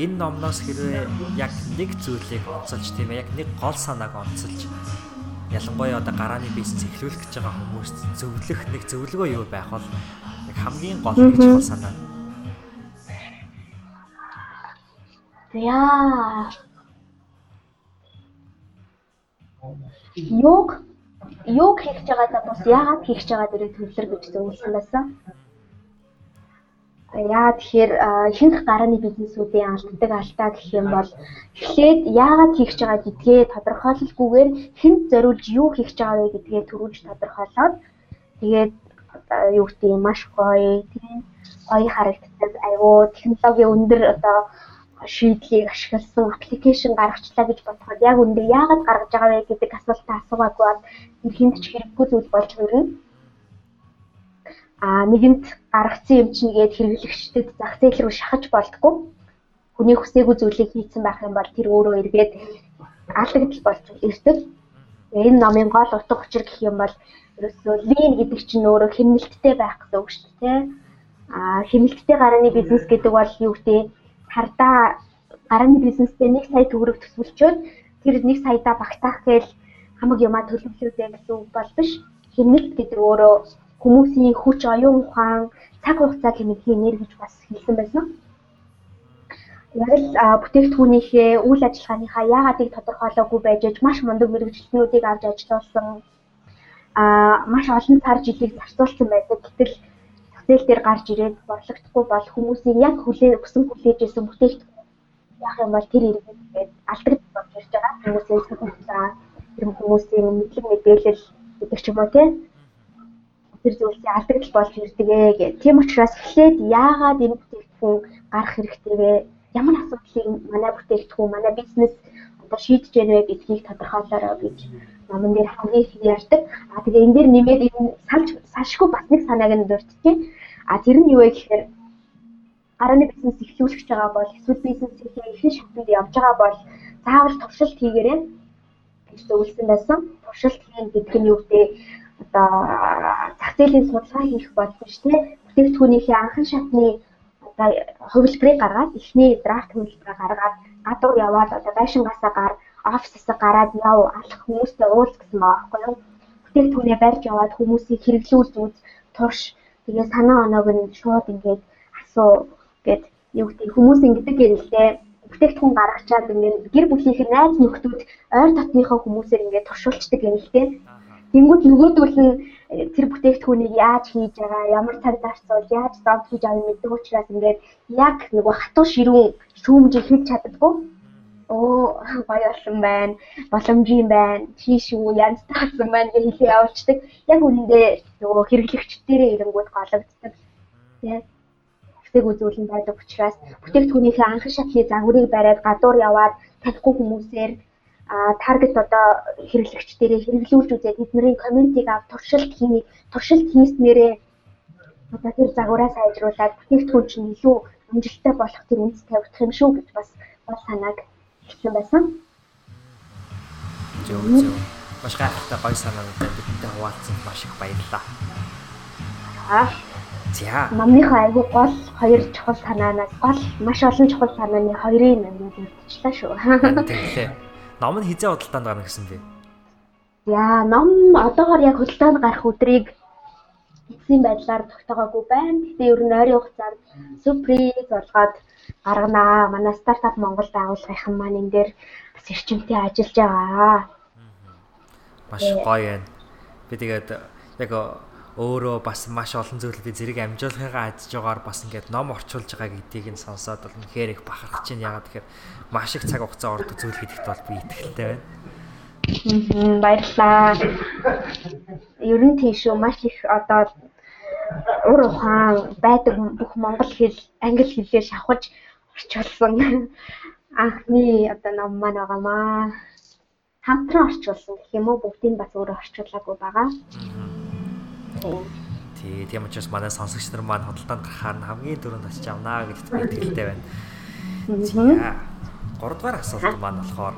Энэ номноос хэрвээ яг нэг зүйлийг онцолж тийм яг нэг гол санааг онцолж ялангуяа одоо гарааны бизнес эхлүүлэх гэж байгаа хүмүүст зөвлөх нэг зөвлөгөө юу байх бол яг хамгийн гол гэж гол санаа. Яа. Юг юг хийж байгаадаа бас яагаад хийж байгаа дээрээ төвлөр гэж зөвлөсөн байсан. Яа тэгэхээр ихэнх гарааны бизнесүүдийн алддаг алдаа гэх юм бол эхлээд яагаад хийх гэж байгаа гэдгээ тодорхойлолгүйгээр хэнд зориулж юу хийх гэж байгаа вэ гэдгээ төрүүлж тодорхойлоод тэгээд юу гэдэг юм маш гоё тийм гоё харагддаг айгүй технологийн өндөр одоо шийдлийг ашигласан аппликейшн гаргачлаа гэж бодоход яг үндэ яагаад гаргаж байгаа вэ гэдэг асуултаа асуугаагүй бол эрхэнд ч хэрэггүй зүйл болж хүрнэ а нэгэнт гаргацсан юм чинь гээд хэрэглэгчдэд зах зээл рүү шахаж болтгоо. Хүний хүсээгүй зүйлийг хийцэн байх юм бол тэр өөрөө эргээд алдагдал болж ирдэг. Энэ номын гол утга учир гэх юм бол ерөөсөө лин гэдэг чинь өөрөө хэмнэлттэй байх гэсэн үг шүү дээ. А хэмнэлттэй гарааны бизнес гэдэг бол юу гэдэг хардаа гарааны бизнестэй 1 сая төгрөг төсвөлчөөд тэр 1 саяда багтаах гээл хамаг юмаа төлөвлөлөөдэй гэсэн үг бол биш. Хэмнэлт гэдэг өөрөө хүмүүсийн хүч оюун ухаан цаг хугацаа хэмнэлийн нэр гэж бас хэлсэн байсан. Яг л бүтээгдэхүүнийхээ үйл ажиллагааныхаа яагаадыг тодорхойлоогүй байж аж маш мундаг мэрэгчлэнүүдийг авч ажилласан а маш олон сар жилийг зарцуулсан байдаг. Гэтэл зээл дээр гарч ирээд борлогдохгүй бол хүмүүсийн яг хүлээ өсөн хүлээж исэн бүтээгдэхүүн яах юм бол тэр иргэд алдагдж болж ирж байгаа. Хүмүүсийн цаг хугацаа, тэр хүмүүсийн мэдлэг мэдээлэл гэдэг ч юм уу тийм тэр зүйлсийн алдагдал болж ирдэг ээ гэх. Тийм учраас эхлээд яагаад энэ бүтээгдэхүүн гарах хэрэгтэй вэ? Ямар асуудлыг манай бүтээгдэхүүн, манай бизнес одоо шийдэж байна вэ гэдгийг тодорхойлоорой гэж номон дээр хамгийн их ярьдаг. А тэгээ энэ дээр нэмээд энэ салж салшгүй бас нэг санааг нь дурдчихэв. А тэр нь юу вэ гэхээр гарааны бизнес эхлүүлэх гэж байгаа бол эсвэл бизнесийнхээ ихэнх шатнд явж байгаа бол заавал туршилт хийгээрэй гэж зөвлөсөн байсан. Туршилт хийн гэдэг нь юу гэдэг одоо зах зээлийн судалгаа хийх боломж тий бүтээгдэхүүнийхээ анхан шатны одоо хувилбарыг гаргаад эхний драфт хувилбараа гаргаад гадуур яваад одоо байшингасаа гар офисээс гараад яв алах хүмүүстэй уулз гэсэн байгаа байхгүй юу? Бүтээгдэхүүнээ барьж яваад хүмүүсийг хэрэглүүлж үз турш тэгээ санаа оноог нь шууд ингээд асуу гэд юу гэдэг хүмүүс ингэдэг юм л дээ. Бүтээгдэхүүн гаргачаад ингээд гэр бүлийнхэн найз нөхдүүд ойр дотныхоо хүмүүсээр ингээд туршуулцдаг юм л дээ Тэнгүүд нөгөөдөл нь э, тэр бүтээгдэхүүнийг яаж хийж байгаа, ямар цаг зарцуул, яаж зов хийж авах мэддэг учраас ингээд яг нөгөө хатуу ширүүн шүүмжийг хийж чаддаггүй. Оо болсон байна. Боломжийн байна. Тийш үү янз таасан байна гэж хэлээ явуулцдаг. Яг үнэндээ нөгөө хэрэглэгчдэрээ ирэнгүүд гологддог. Тэ хэвсэг үзүүлэн байдаг учраас бүтээгдэхүүнийхээ анхан шатны загварыг бариад гадуур яваад танихгүй хүмүүсээр таргет одоо хэрэглэгч дээрээ хэрэглүүлж үзээд эднэрийн комментиг ав туршилт хий туршилт хийснээрээ одоо тэр загвараа сайжруулад бүтээгдэхүүн чинь илүү амжилттай болох тэр үндэс тавигдах юм шүү гэж бас бол санааг хэлсэн байсан. Зөв зөв. Маш гайхалтай гоё санаануудтай бидэнтэй хуваалцсанд маш их баярлалаа. Аа За. Номныхоо айгүй гол хоёр чухал санаанаас гол маш олон чухал санааны хоёрын намайг үлдчихлаа шүү. Тэглээ. Ном нь хизээ худалдаанд гарна гэсэн бэ? Яа, ном одоогоор яг худалдаанд гарах өдрийг эцсийн байдлаар тогтоогоогүй байна. Гэхдээ ер нь ойрын хугацаанд сюрприз болгоод гарганаа. Манай стартап Монгол байгууллагын маань энэ дээр бас эрчимтэй ажиллаж байгаа. Маш гоё байна. Би тэгээд яг өөрөө бас маш олон зүйлүүдийн зэрэг амжуулахыгаа ажиж байгаагаар бас ингээд ном орчуулж байгаа гэдгийг нь сонсоод бол үнэхээр их бахархаж байна. Ягаад тэгэхээр маш их цаг хугацаа ордог зүйл хийхэд бол би итгэлтэй байна. Аа баярлалаа. Ер нь тийм шүү. Маш их одоо ур ухаан байдаг бүх монгол хэл, англи хэлээр шавхаж орчуулсан анхны одоо ном маань байгаамаа. Хамтран орчуулсан гэх юм уу? Бүгдийг бас өөрөө орчуулаагүй байгаа. Тий, тийм учраас манай сонсогч нар маань худалдаанд гарахаар хамгийн дөрөнд очиж авнаа би итгэлтэй байна. За. 3 дугаар асуулт маань болохоор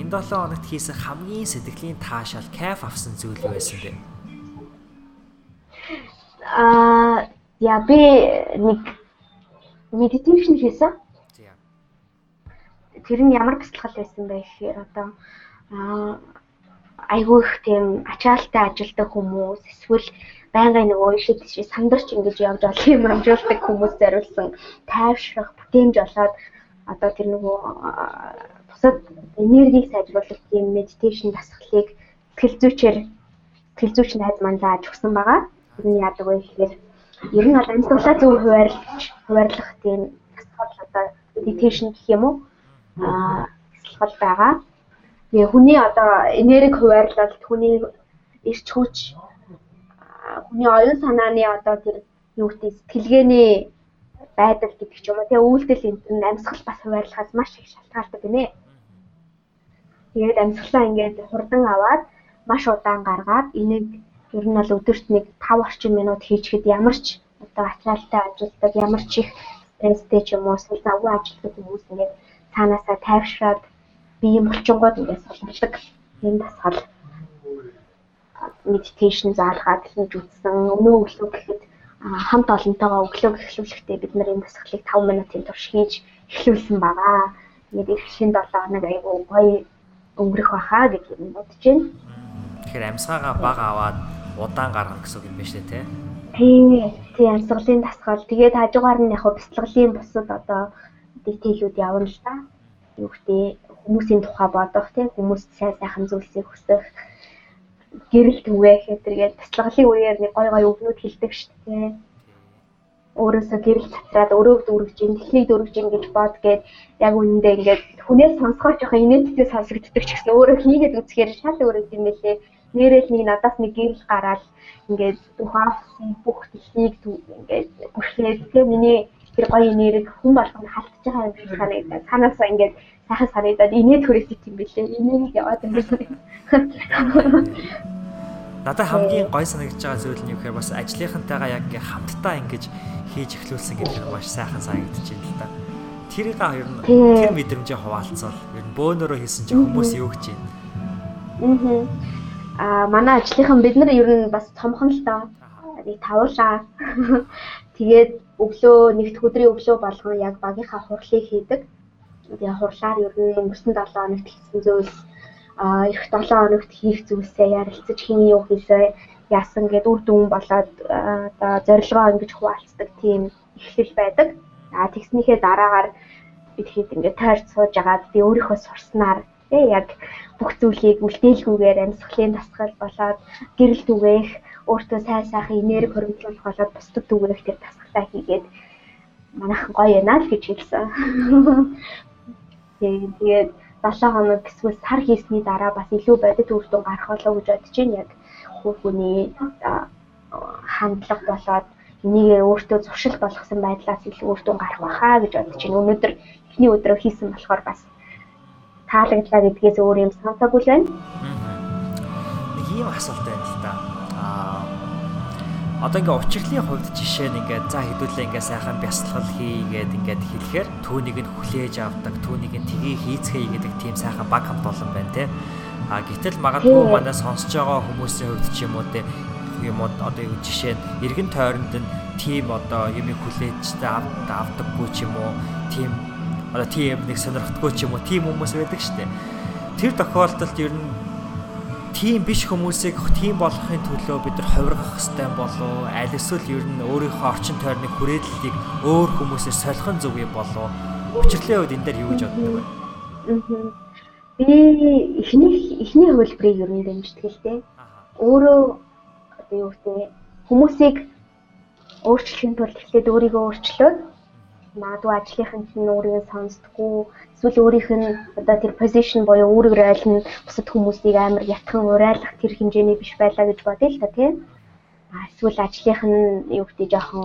энэ 7 хоногт хийсэн хамгийн сэтгэлийн таашаал кайф авсан зүйл юу байсан бэ? Аа, яа би нэг медитейшн хийсэн. Тэр нь ямар бяцлал байсан бэ гэхээр одоо аа айгүй их тийм ачаалттай ажилдаг хүмүүс эсвэл байнгын нөгөө ишээ тийш сандарч ингэж явж болох юм амжуулдаг хүмүүс зориулсан тайвшрах бүтээмж болоод одоо тэр нөгөө бусад энергийг сайжруулах тийм медитейшн дасгалыг сэтгэл зүйчээр сэтгэл зүйч найз маань зааж өгсөн байгаа. Тэр нь яадаг вэ гэхээр ер нь бол амьсгалаа зөв хуваарлаж хуваарлах тийм дасгал одоо медитейшн гэх юм уу? Аа, дасгал байгаа. Тэгээ хүний одоо энерги хуваарлалт хүний эрч хүч хүний оюун санааны одоо тэр юу гэдэг сэтгэлгээний байдал гэдэг ч юм уу тэгээ үйлдэл энэ амьсгал бас хуваарлахаас маш их шалтгаалдаг гинэ. Тэгээд амьсгалаа ингээд хурдан аваад маш удаан гаргаад энийг ер нь бол өдөрт нэг 5 орчим минут хийчихэд ямар ч одоо ачаалттай ажилдаг ямар ч их стресстэй ч юм уу эсвэл завгүй ажилтдаг хүмүүс ингээд цаанаасаа тайвшраад бие булчингууд ингээд сулдаг энэ дасгал медитейшн заалгаад хийж үзсэн. Өмнөө өглөө гэхэд хамт олонтойгоо өглөө эхлүүлэхдээ бид нар энэ дасгалыг 5 минутын турш хийж эхлүүлсэн байгаа. Тэгээд их шин 7 хоног айгүй гоё өнгөрөх баха гэж бодож байна. Тэгэхээр амьсгаагаа баг аваад удаан гаргана гэсэн юм байна шүү дээ, тийм. Тийм, амьсгалын дасгал. Тэгээд хажуугаар нь яг бяцлаглалын бусад одоо дэтейлүүд явна л та. Юу гэдэг хүмүүсийн тухай бодох тийм хүмүүст сайн сайхан зүйлсийг хүсэх гэрэл түгээх гэтэргээд таслгалын үеэр нэг гой гой өвгнүүд хилдэг шүү дээ. Өөрөөсөө гэрэл цацраад өрөөг дүүргэж ин техник дүүргэж ин гэж бод гээд яг үнэндээ ингээд хүнээс сонсгооч яхаа инээдтэй сонсогддог ч гэсэн өөрөө хийгээд үзэхээр шал өөрөө юм байлээ. Нэрэл нэг надаас нэг гэрэл гараад ингээд тухайн бүх техник ингээд бүрхлээд тэгээ миний тэр гоё нэрийг хүн болгоно халтж байгаа юм шиг санагдаад цаанаасаа ингээд сайхан санагдаад инээд хүрээсэй юм бэлээ. Инээнийг яваад юм байна. Надад хамгийн гой санагдаж байгаа зүйл нь юу гэхээр бас ажлынхантайгаа яг ингээ хамтдаа ингэж хийж эхлүүлсэн гэдэг нь маш сайхан санагдаж байна л да. Тэрийг ер нь тэр мэдрэмжээ хуваалцвал ер нь бөөнөрөө хийсэн чинь хүмүүс юу гэж байна. Аа манай ажлынхан бид нар ер нь бас цомхон л доо. Нэг тавуулаа. Тэгээд өглөө нэгд өдрийн өглөө болгон яг багийнхаа хурлыг хийдэг тэгээ хурлаар ер нь өнгөрсөн 7 хоногт хийсэн зүйлс а эх 7 хоногт хийх зүйлсээ ярилцаж хин юу хийсэ яасан гэд үр дүн болоод одоо зорилгоо ингэж хуваалцдаг тийм эхлэл байдаг. А тэгснийхээ дараагаар бид хэд ингээд тойрч сууж агаад би өөрийнхөө сурснаар тий яг бүх зүйлийг үлдээлгүйгээр амьсгалын дасгал болоод гэрэл түгээх өөртөө сайн сайхан энерги хөрвүүлэх болоод бусдад түгээх тэр дасгалаа хийгээд манайхан гоё яана л гэж хэлсэн. Тэгээд 7 хоног эсвэл сар хийсний дараа бас илүү бодит үр дүн гарах болоо гэж бодож байна. Яг хүүхний хандлага болоод энийг өөртөө зуршил болгосон байдлаас илүү үр дүн гарах баха гэж бодож байна. Өнөөдөр эхний өдрөө хийсэн болохоор бас таалагдлаа гэдгээс өөр юм санаагүй л байна. Нэг ийм асуулт байна л да одоо ингээ учирлын хувьд жишээ нь ингээ за хэдүүлээ ингээ сайхан бясалгал хийгээд ингээд хэлэхээр түүнийг нь хүлээж авдаг, түүнийг нь тгий хийцгээе гэдэг тийм сайхан баг хамт олон байна те. А гэтэл магадгүй манай сонсож байгаа хүмүүсийн хувьд ч юм уу те юм уу одоо юу жишээ нь эргэн тойронд нь тим одоо юм хүлээж авдаггүй ч юм уу тим одоо тим нэг сонирхдаггүй ч юм уу тим хүмүүс байдаг штэ тэр тохиолдолд ер нь тийм биш хүмүүсийг тийм болохын төлөө бид нар хувиргах хэрэгтэй болов. Аль эсвэл ер нь өөрийнхөө орчин тойрны хүрээллийг өөр хүмүүсээр солихын зөв юм болов. Учирлын үед энэ дээр юу гэж боддог вэ? Би эхний эхний хөлбрийг ер нь дэмждэг л дээ. Өөрөө одоо юу гэдэг хүмүүсийг өөрчлөхийн тулд эхлээд өөрийгөө өөрчлөөд магадгүй ажлынхан чинь өөрийгөө сонсдоггүй эсвэл өөрийнх нь одоо тэр position буюу өөрийгөө айлна бусад хүмүүсийг амар ятхан урайлах тэр хэмжээний биш байлаа гэж бодъё л та тийм. Эсвэл ажлынх нь юу гэдэг жоохон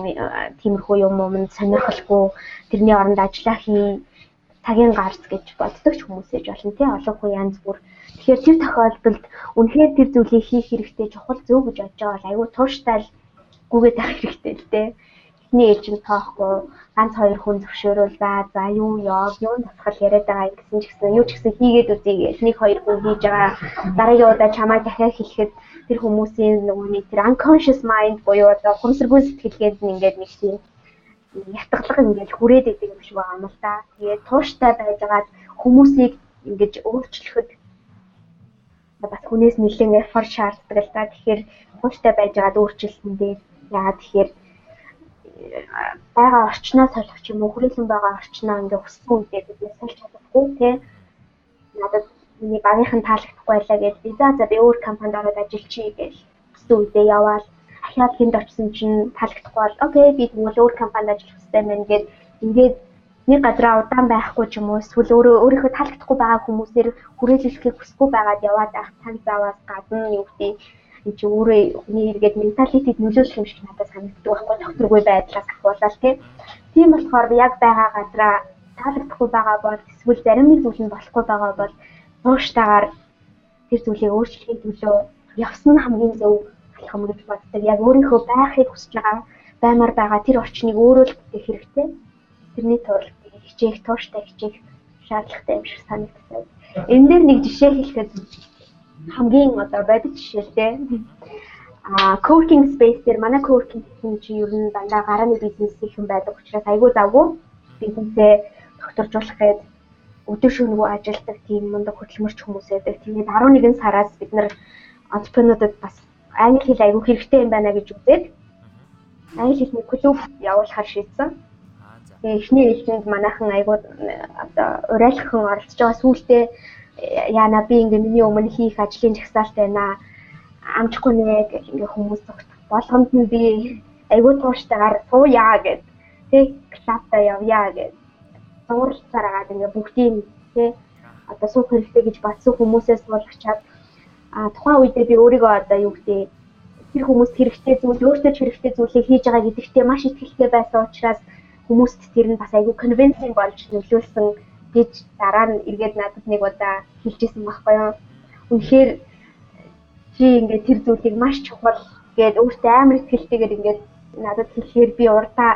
тиймэрхүү юм юм сонирхолгүй тэрний оронд ажиллаа хий цагийн гарц гэж боддог ч хүмүүс ээж болно тий олон хүн янз бүр. Тэгэхээр тэр тохиолдолд үнэхээр тэр зүйлийг хийх хэрэгтэй чухал зөв гэж бодож байгаа бол айгүй тууштай л гүгээд авах хэрэгтэй л дээ эхний ээлжинд тоохгүй. Ганц хоёр хүн зөвшөөрөл за за юу яа юу насгал яриад байгаа гэсэн ч гэсэн юу ч гэсэн хийгээд үзье гэж. Нэг хоёр хүн хийж байгаа. Дараагийн удаа чамайг дахиад хэлэхэд тэр хүмүүсийн нөгөө нэг тэр unconscious mind буюу одоо хумсргүй сэтгэлгээд ингээд нэг тийм ятгалга ингээд хүрээд идэг юм шиг байгаа юм л да. Тэгээд тууштай байжгаад хүмүүсийг ингэж өөрчлөхөд бас хүнээс нэлээд effort шаарддаг л да. Тэгэхээр тууштай байжгаад өөрчлөлтөн дээр яагаад тэгэхээр байгаа орчноо солих юм уу? Хүрээлэн байгаа орчноо ингээ хүссэн үедээ бид сольж чадахгүй тий. Надад миний багийнхан таалагдахгүй байлаа гэж би за за би өөр компанид ороод ажиллачий гэж хүссэн үедээ яваал. Ахиад хүнд очсон чинь таалагдахгүй бол окей би тэгвэл өөр компанид ажиллах хэрэгтэй мэн гэд ингээд нэг газараа удаан байхгүй ч юм уу эсвэл өөрөө өөрийнхөө таалагдахгүй байгаа хүмүүсээр хүрээлүүлэхийг хүсэхгүй байгаад яваад ах цаг заваас гадна юу гэдэг энэ чи өөрөө хүний эргээд менталитид нөлөөлөх юм шиг надад санагддаг байхгүй докторгүй байдлаас ахуулаад тийм. Болохоор яг байгаа газараа таалагдахгүй байгаа бол эсвэл зарим нэг зүйл нь болохгүй байгаа бол ууштайгаар тэр зүйлийг өөрчлөхийн төлөө явсан хамгийн зөв юм гэж боддог. Яг өөрийнхөө байхыг хүсэж байгаа баймар байгаа тэр орчныг өөрөө л бүтээх хэрэгтэй. Тэрний тулд хичээх, тууштай хичээх шаардлагатай юм шиг санагддаг. Энэ дээр нэг жишээ хэлэхэд хамгийн одоо бодит жишээлтэй а coworking space дээр манай coworking чи ер нь дандаа гарааны бизнес юм байдаг учраас айгүй завгүй бизнесээ докторжуулах гээд өдөр шөнөгүй ажилладаг тийм мундаг хөдөлмөрч хүмүүс байдаг. Тэгээд 11 сараас бид нар entrepreneur-уудад бас англи хэл айгүй хэрэгтэй юм байна гэж үзээд англи хэлний клуб явуулахар шийдсэн. Тэгээ эхний ээлжинд манайхан айгүй одоо урайлахын оролцож байгаа сүүлдээ яана би ингээ миний өмнө хийх ажлын жагсаалт байна. Амжихгүй нэ гэх ингээ хүмүүс зогтох болгонд нь би айгүй тууштайгаар сууя гэд тэг клапта явъя гэд сууралцаараад ингээ бүгдийг тэг одоо суух хэрэгтэй гэж батсан хүмүүсээс суулгачаад а тухайн үедээ би өөрийгөө одоо юу гэдэг тэр хүмүүст хэрэгтэй зүйл өөртөө хэрэгтэй зүйлийг хийж байгаа гэдэгтээ маш ихтэй байсан учраас хүмүүст тэр нь бас айгүй конвенсинг болж нөлөөлсөн гэж дараа нь эргээд надад нэг удаа хэлжсэн байхгүй юу. Үнэхээр чи ингээд тэр зүйлийг маш чухал гээд өөртөө амар ихтэйгээр ингээд надад хэлэхээр би урдаа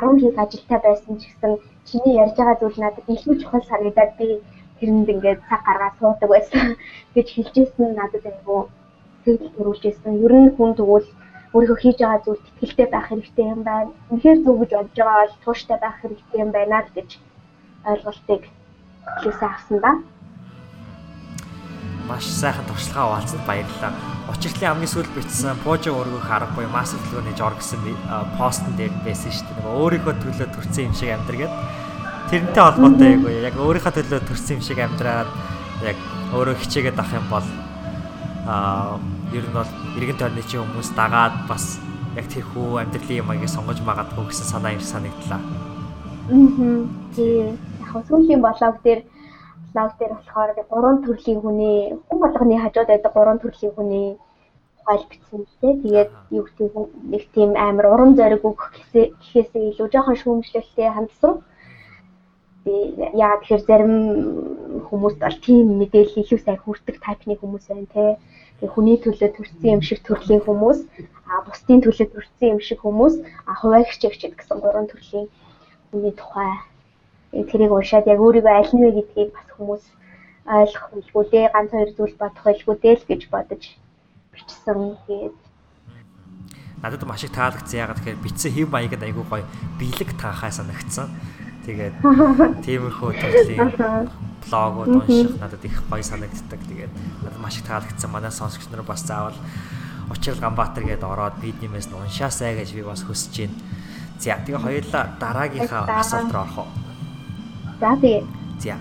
10 жил ажилтаа байсан ч гэсэн чиний ярьж байгаа зүйл надад илүү чухал санагдаад би тэрэнд ингээд цаг гаргаад суудаг байсан гэж хэлжсэн надад айгүй сэтгэл төрүүлжсэн. Ер нь хүн тэгвэл өөрийнхөө хийж байгаа зүйлд итгэлтэй байх хэрэгтэй юм байна. Үнэхээр зөв гэж бодож байгаа бол тууштай байх хэрэгтэй юм байна л гэж ойлголтыг хэлээсээ авсан ба. Маш сайхан туршлагаа хуваалцсанд баярлалаа. Учиртлын хамгийн сүүлд бичсэн Пожо өргөх арга буюу Massive төлөвний жор гэсэн постн дээр байсан шүү дээ. Нөгөө өөрийнхөө төлөө төрсэн юм шиг амьдргээд тэрнтэй холбоотой яг яг өөрийнхөө төлөө төрсэн юм шиг амьдраад яг өөрөө хичээгээд авах юм бол аа ер нь бол иргэн тойрны чи хүмүүс дагаад бас яг тэрхүү амьдралын юм аяг сонгож магадгүй гэсэн санаа ирж санагдлаа. Аа. Тий яг сүүлийн блог дээр блог дээр болохоор гурван төрлийн хүний хүн болгоны хажууд байдаг гурван төрлийн хүний тухайл бичсэн л дээ. Тэгээд юу гэх юм нэг тийм амар урам зориг өгөх гэхээсээ илүү жоохон шүүмжлэлтэй хандсан. Тэгээ яа тэгэхээр зарим хүмүүс бол тийм мэдээлэл илүү сайн хүртэх тайпны хүмүүс байна те. Тэгээ хүний төлөө төрсэн юм шиг төрлийн хүмүүс, а бусдын төлөө төрсэн юм шиг хүмүүс, а хуваагч гэсэн гурван төрлийн хүний тухай тэрийг уншаад яг өөрийгөө аль нь вэ гэдгийг бас хүмүүс ойлгох байлгүй дээ ганц хоёр зүйл бодох байлгүй дээ л гэж бодож бичсэн. Тэгээд надад маш их таалагдсан. Ягаад тэгэхээр битсэн хэв маяг нь айгүй гоё биелэг таахаа санагдсан. Тэгээд тиймэрхүү төрлийн блогууд унших надад их гоё санагддаг. Тэгээд надад маш их таалагдсан. Манай сонсогч нар бас заавал Учрал Ганбаатар гээд ороод бидниймээс нь уншаасаа гэж би бас хүсэж байна. За тэгээ хоёулаа дараагийнхаа асуулт руу орох уу? За тэгээ. За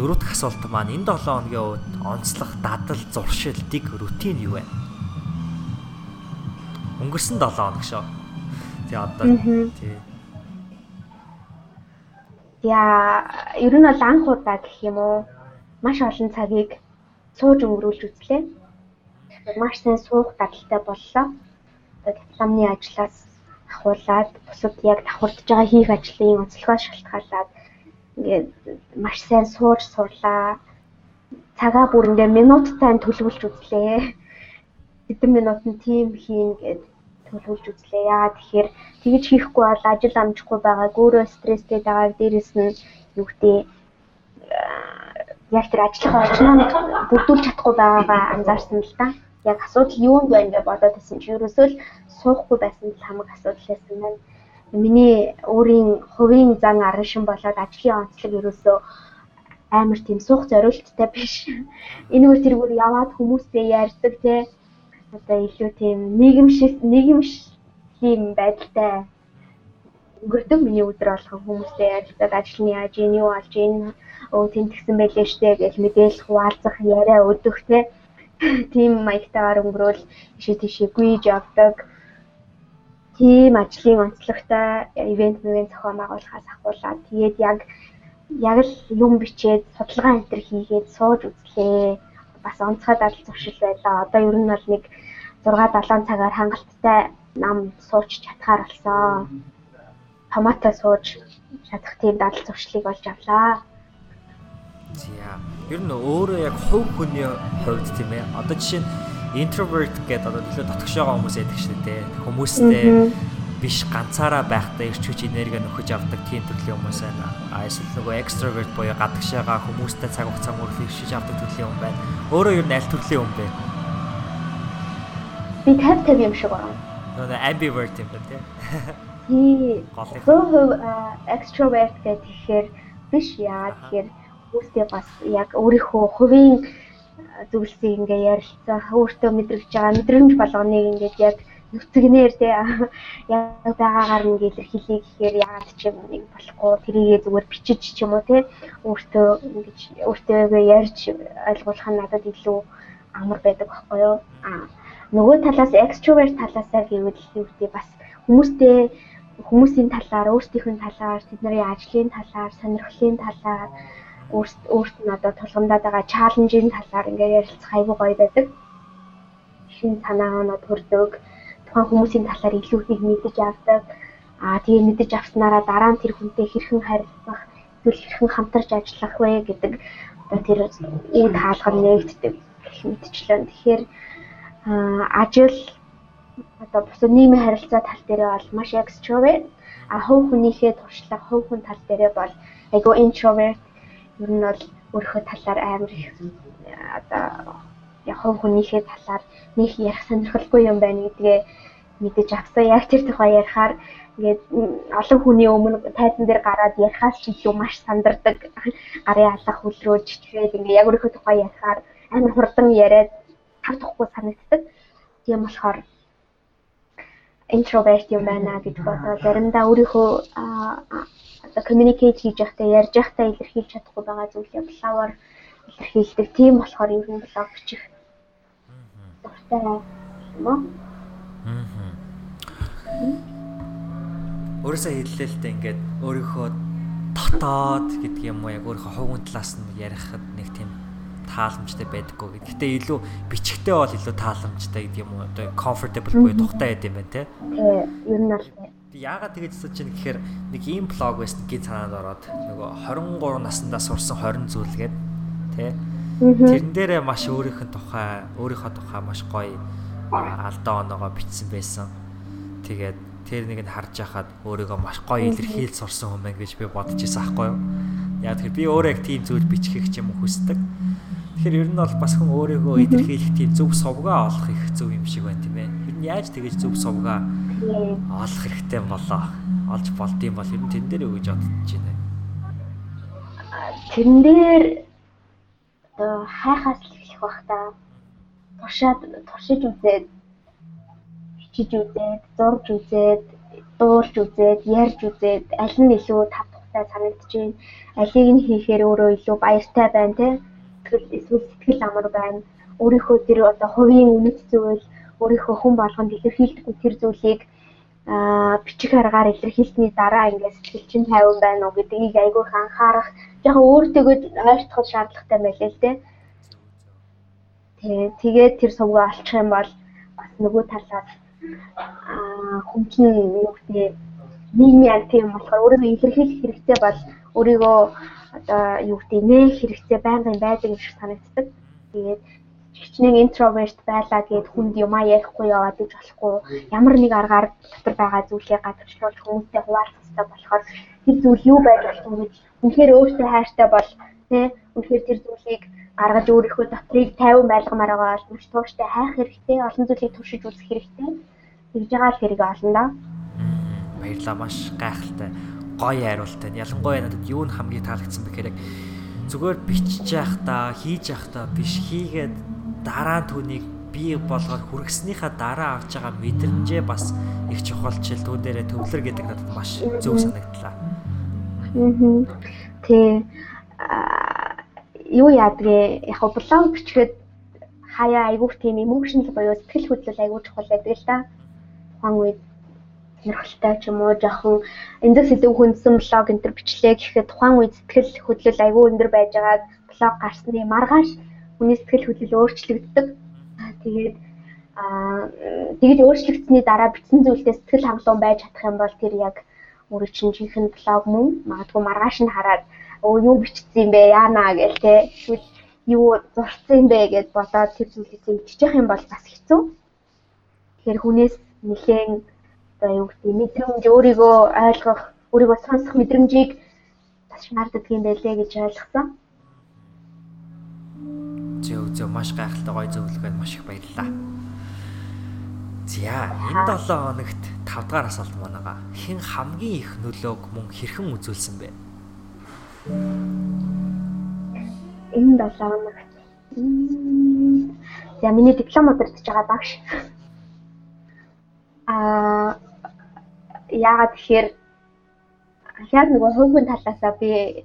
дөрөв дэх асуулт маань энэ 7 хоногийн үед онцлог дадал зуршил дэг рутин юу вэ? Өнгөрсөн 7 хоног шүү. Тэгээ одоо тий. Яа, ер нь бол анх удаа гэх юм уу? Маш олон цагийг сууж өнгөрүүлж үзлээ маш сайн суух дадалтай боллоо. Дипломны ажлаас ахуулаад бусад яг давхардж байгаа хийх ажлын онцлогоос шалтгаалаад ингээд маш сайн сууж сурлаа. Цагаа бүр ингээд минуттай төлөвлөж үзлээ. Хэдэн минут нь тим хийн гэд төлөвлөж үзлээ. Яа тэгэхээр тэгж хийхгүй бол ажил амжихгүй байгаа, өөрөө стресстэй байгаа. Дээрэс нь юу гэдэг яг тэр ажлынхаа орчныг бүрдүүлж чадахгүй байгаагаа анзаарсан л да яг асуудал юунд байна гэж бодоод байсан чи ерөөсөө л суухгүй байсан л хамаг асуудал байсан байна. Миний өөрийн хувийн зан арын шин болоод ажлын онцлог ерөөсөө амар тийм суух зориулттай биш. Энэгээр тэргээр яваад хүмүүстэй ярьдаг те одоо илүү тийм нийгэмшил нийгэмшлийн байдалтай өнгөрдөг миний өдөр болгон хүмүүстэй ярилцаад ажлын яаж юу болж ийн өө тэмтгсэн байлээ штэ гэж мэдээлэл хуваалцах яриа өгөх те тийм маягтайгаар өнгөрөөл ишээ тийшээ гүйж явдаг. Тийм ажлын онцлогтой ивент мөвийн зохион байгуулахаас ахуулаад тэгээд яг яг л юм бичээд судалгаа энэ төр хийгээд сууж үзлээ. Бас онцгой дадал зуршил байлаа. Одоо ер нь бол нэг 6 7 цагаар хангалттай нам сууч чадхаар болсон. Томатоо сууж чадах тийм дадал зуршлыг олж авлаа. За. Ер нь өөрөө яг хувь хүний хувьд тийм ээ. Одоо жишээ нь introvert гэдэг одоо илүү дотгошоогоо хүмүүс байдаг шүү дээ. Хүмүүстэй биш ганцаараа байхдаа ирч хүч энерги нөхөж авдаг тийм төрлийн хүмүүс байна. А эсвэл нөгөө extrovert буюу гадагшаага хүмүүстэй цаг хугацаа мөрөглөж хийж авдаг төрлийн хүн байна. Өөрөө ер нь аль төрлийн хүн бэ? Би 50 50 юм шиг байна. Нөгөө ambivert юм байна тийм. Тий. Гол extrovert гэхээр биш яа тэгэхээр өөртөө бас яг өөрийнхөө хувийн зүйлсийг ингээ ярилцах, өөртөө мэдрэгж байгаа мэдрэмж болгоныг ингээд яг нүцгнээр тий яг байгаагаар нэг илэрхийлье гэхээр яагаад ч юм нэг болохгүй тэрийгээ зүгээр бичиж ч юм уу тий өөртөө ингэж өөртөө ярьж ойлгуулах нь надад илүү амар байдаг байхгүй юу? А нөгөө талаас extrovert талаасаа гэвэл юу гэдэг бас хүмүүстэй хүмүүсийн талаар өөрсдийнхөө талаар тэдний ажлын талаар сонирхлын талаар өөрт нь одоо тулгамдаад байгаа чаленжийн талаар ингээд ярилцах айгүй гоё байдаг. Шинэ санаанууд хүрдэг. Тухайн хүмүүсийн талаар илүү их мэдэж авдаг. Аа тэгээ мэдэж авснараа дараа нь тэр хүнтэй хэрхэн харилцах, эсвэл хэрхэн хамтарч ажиллах вэ гэдэг одоо тэр үе хаалга нэгддэг гэх мэтчлэн. Тэгэхээр ажил одоо бусад нийгмийн харилцаа тал дээрээ бол маш extrovert а хувь хүнийхээ туршлага хувь хүн тал дээрээ бол айгүй introvert ер нь бол өөрийнхөө талаар амар их одоо яг хувь хүнийхээ талаар нэг ярих сонирхолтой юм байна гэдгээ мэдэж авсан. Яг тэр тухай ярихаар ингээд олон хүний өмнө тайзан дээр гараад ярихаас ч илүү маш сандардаг. Гарын алах хөлрөөж тэгээд ингээд яг өөрийнхөө тухай ярихаар амар хурдан яриад тавдахгүй санагддаг. Тийм болохоор introvert юм байна гэж бодоод заримдаа өөрийнхөө одоо communicate хийж байхдаа ярьж байхдаа илэрхийлж чадахгүй байгаа зүйлээ блогоор илэрхийлдэг. Тийм болохоор ер нь блог бичих дуртай юм уу? Аа. Өөрөөсөө хэллээ л дээ ингээд өөрийнхөө дотоод гэдэг юм уу яг өөрийнхөө хувийн талаас нь ярихад нэг тийм тааламжтай байдаггүй. Гэхдээ илүү бичгтээ бол илүү тааламжтай гэдэг юм уу? Одоо comfortable буюу тухтай байд юм байна те. Тий, ер нь бол яагаад тэгэж асууж чинь гэхээр нэг ийм блог байсан гин санаанд ороод нөгөө 23 наснда сурсан 20 зүйл гээд тий Тэрэн дээрээ маш өөрийнх нь тухай өөрийнхөө тухай маш гоё алдаа оноогоо бичсэн байсан. Тэгээд тэр нэг нь харж байхад өөрийгөө маш гоё илэрхийлж сурсан байна гэж би бодож ирсэн аахгүй юу. Яа тэгэхээр би өөрөө яг тийм зүйл бичихийг ч юм уу хүсдэг. Тэгэхээр ер нь бол бас хүн өөрийгөө илэрхийлэх тийм зөв совгоо олох их зөв юм шиг байна тийм ээ. Ер нь яаж тэгэж зөв сувгаа олох хэрэгтэй болоо. Олж болдсон бол ер нь тэн дээр юу гэж бодож байна. Тэрэн дээр одоо хайхаас л эхлэх бах та. Туршаад туршиж үзээд хичиж үзээд, зурж үзээд, дуулж үзээд, ярьж үзээд аль нь илүү тав тухтай санагдаж байна. Алийг нь хийхээр өөрөө илүү баяртай байна те. Тэгэл эсвэл сэтгэл амар байна. Өөрийнхөө тэр одоо хувийн үнэт зүйл өөрийнхөө хүн болгонд илэрхийлдэг тэр зүйлийг бичих аргаар илэрхийлсний дараа ингээд сэтгэл чинь 50 байна уу гэдгийг айгүй их анхаарах яг өөртөө ойлгох шаардлагатай байлээ л дээ. Тэг. Тэгээд тэр сувгаа олчих юм бол бас нөгөө талаас аа хүмчин юу гэдэг нийгмийн анти юм болохоор өөрийгөө илэрхийлэх хэрэгтэй бол өөрийгөө одоо юу гэдэг нэх хэрэгтэй байнгын байдаг юм шиг санагддаг. Тэгээд хичнээн интроверт байлаа гэд хүнд юмаа ярихгүй яваад иж болохгүй. Ямар нэг аргаар дотор байгаа зүйлээ гадагшлуулж хүмүүстэй хуваалцах хэрэгтэй болохоор тэр зүйл юу байж болох юм гэж үнэхээр өөртөө хайртай бол тий үнэхээр тэр зүйлийг гаргаж өөрийнхөө дотрыг 50 байлгамаар байгаа бол маш тууштай хайх хэрэгтэй олон зүйлийг туршиж үзэх хэрэгтэй. Тэгж байгаа л хэрэг олно да баярлаа маш гайхалтай. Гоё хариултаа ялангуяа надад юу нь хамгийн таалагдсан бэ гэхээр зүгээр бичиж явах та хийж явах та биш хийгээд дараа түүнийг бий болгоод хүргэснийхаа дараа авч байгаа мэдрэмжээ бас их чухалчил түү дээрээ төвлөр гэдэг надад маш зөв санагдлаа. Тий. Юу яадгээ яг блог бичгээд хаяа айгуух тийм emotional боёо сэтгэл хөдлөл айгуу чухал байдаг л да. Тухайн үед сонирхолтой ч юм уу жоохон эндээс илүү хүндсэн блог энэ төр бичлээ гэхэд тухайн үед сэтгэл хөдлөл айгүй өндөр байж байгаа блог гарсны маргааш хүний сэтгэл хөдлөл өөрчлөгддөг. Тэгээд аа тэгж өөрчлөгдсөний дараа бичсэн зүйлдээ сэтгэл хангалуун байж чадах юм бол тэр яг өөрөө чинь жинхэнэ блог мөн магадгүй маргааш нь хараад өө юу бичсэн юм бэ яана гэл те эсвэл юу зурсан юм бэ гэд бодоод тэр зүйлийг иччих юм бол бас хэцүү. Тэгэхээр хүнээс нэлээд одоо юу гэдэг мэдрэмж өөрийгөө ойлгох, өөрийгөө сонсох мэдрэмжийг бас шаарддаг юм байлээ гэж ойлгосон. Зөв зөв маш гайхалтай гоё зөвлөгөөнд маш их баярлалаа. За энэ 7 хоногт 5 дахь асуулт манайга хэн хамгийн их нөлөөг мөн хэрхэн үзүүлсэн бэ? Энэ 7 хоногт За миний диплом удирдах байгаа багш. Аа яагаад тэгэхээр яг нөгөө хувийн талаасаа би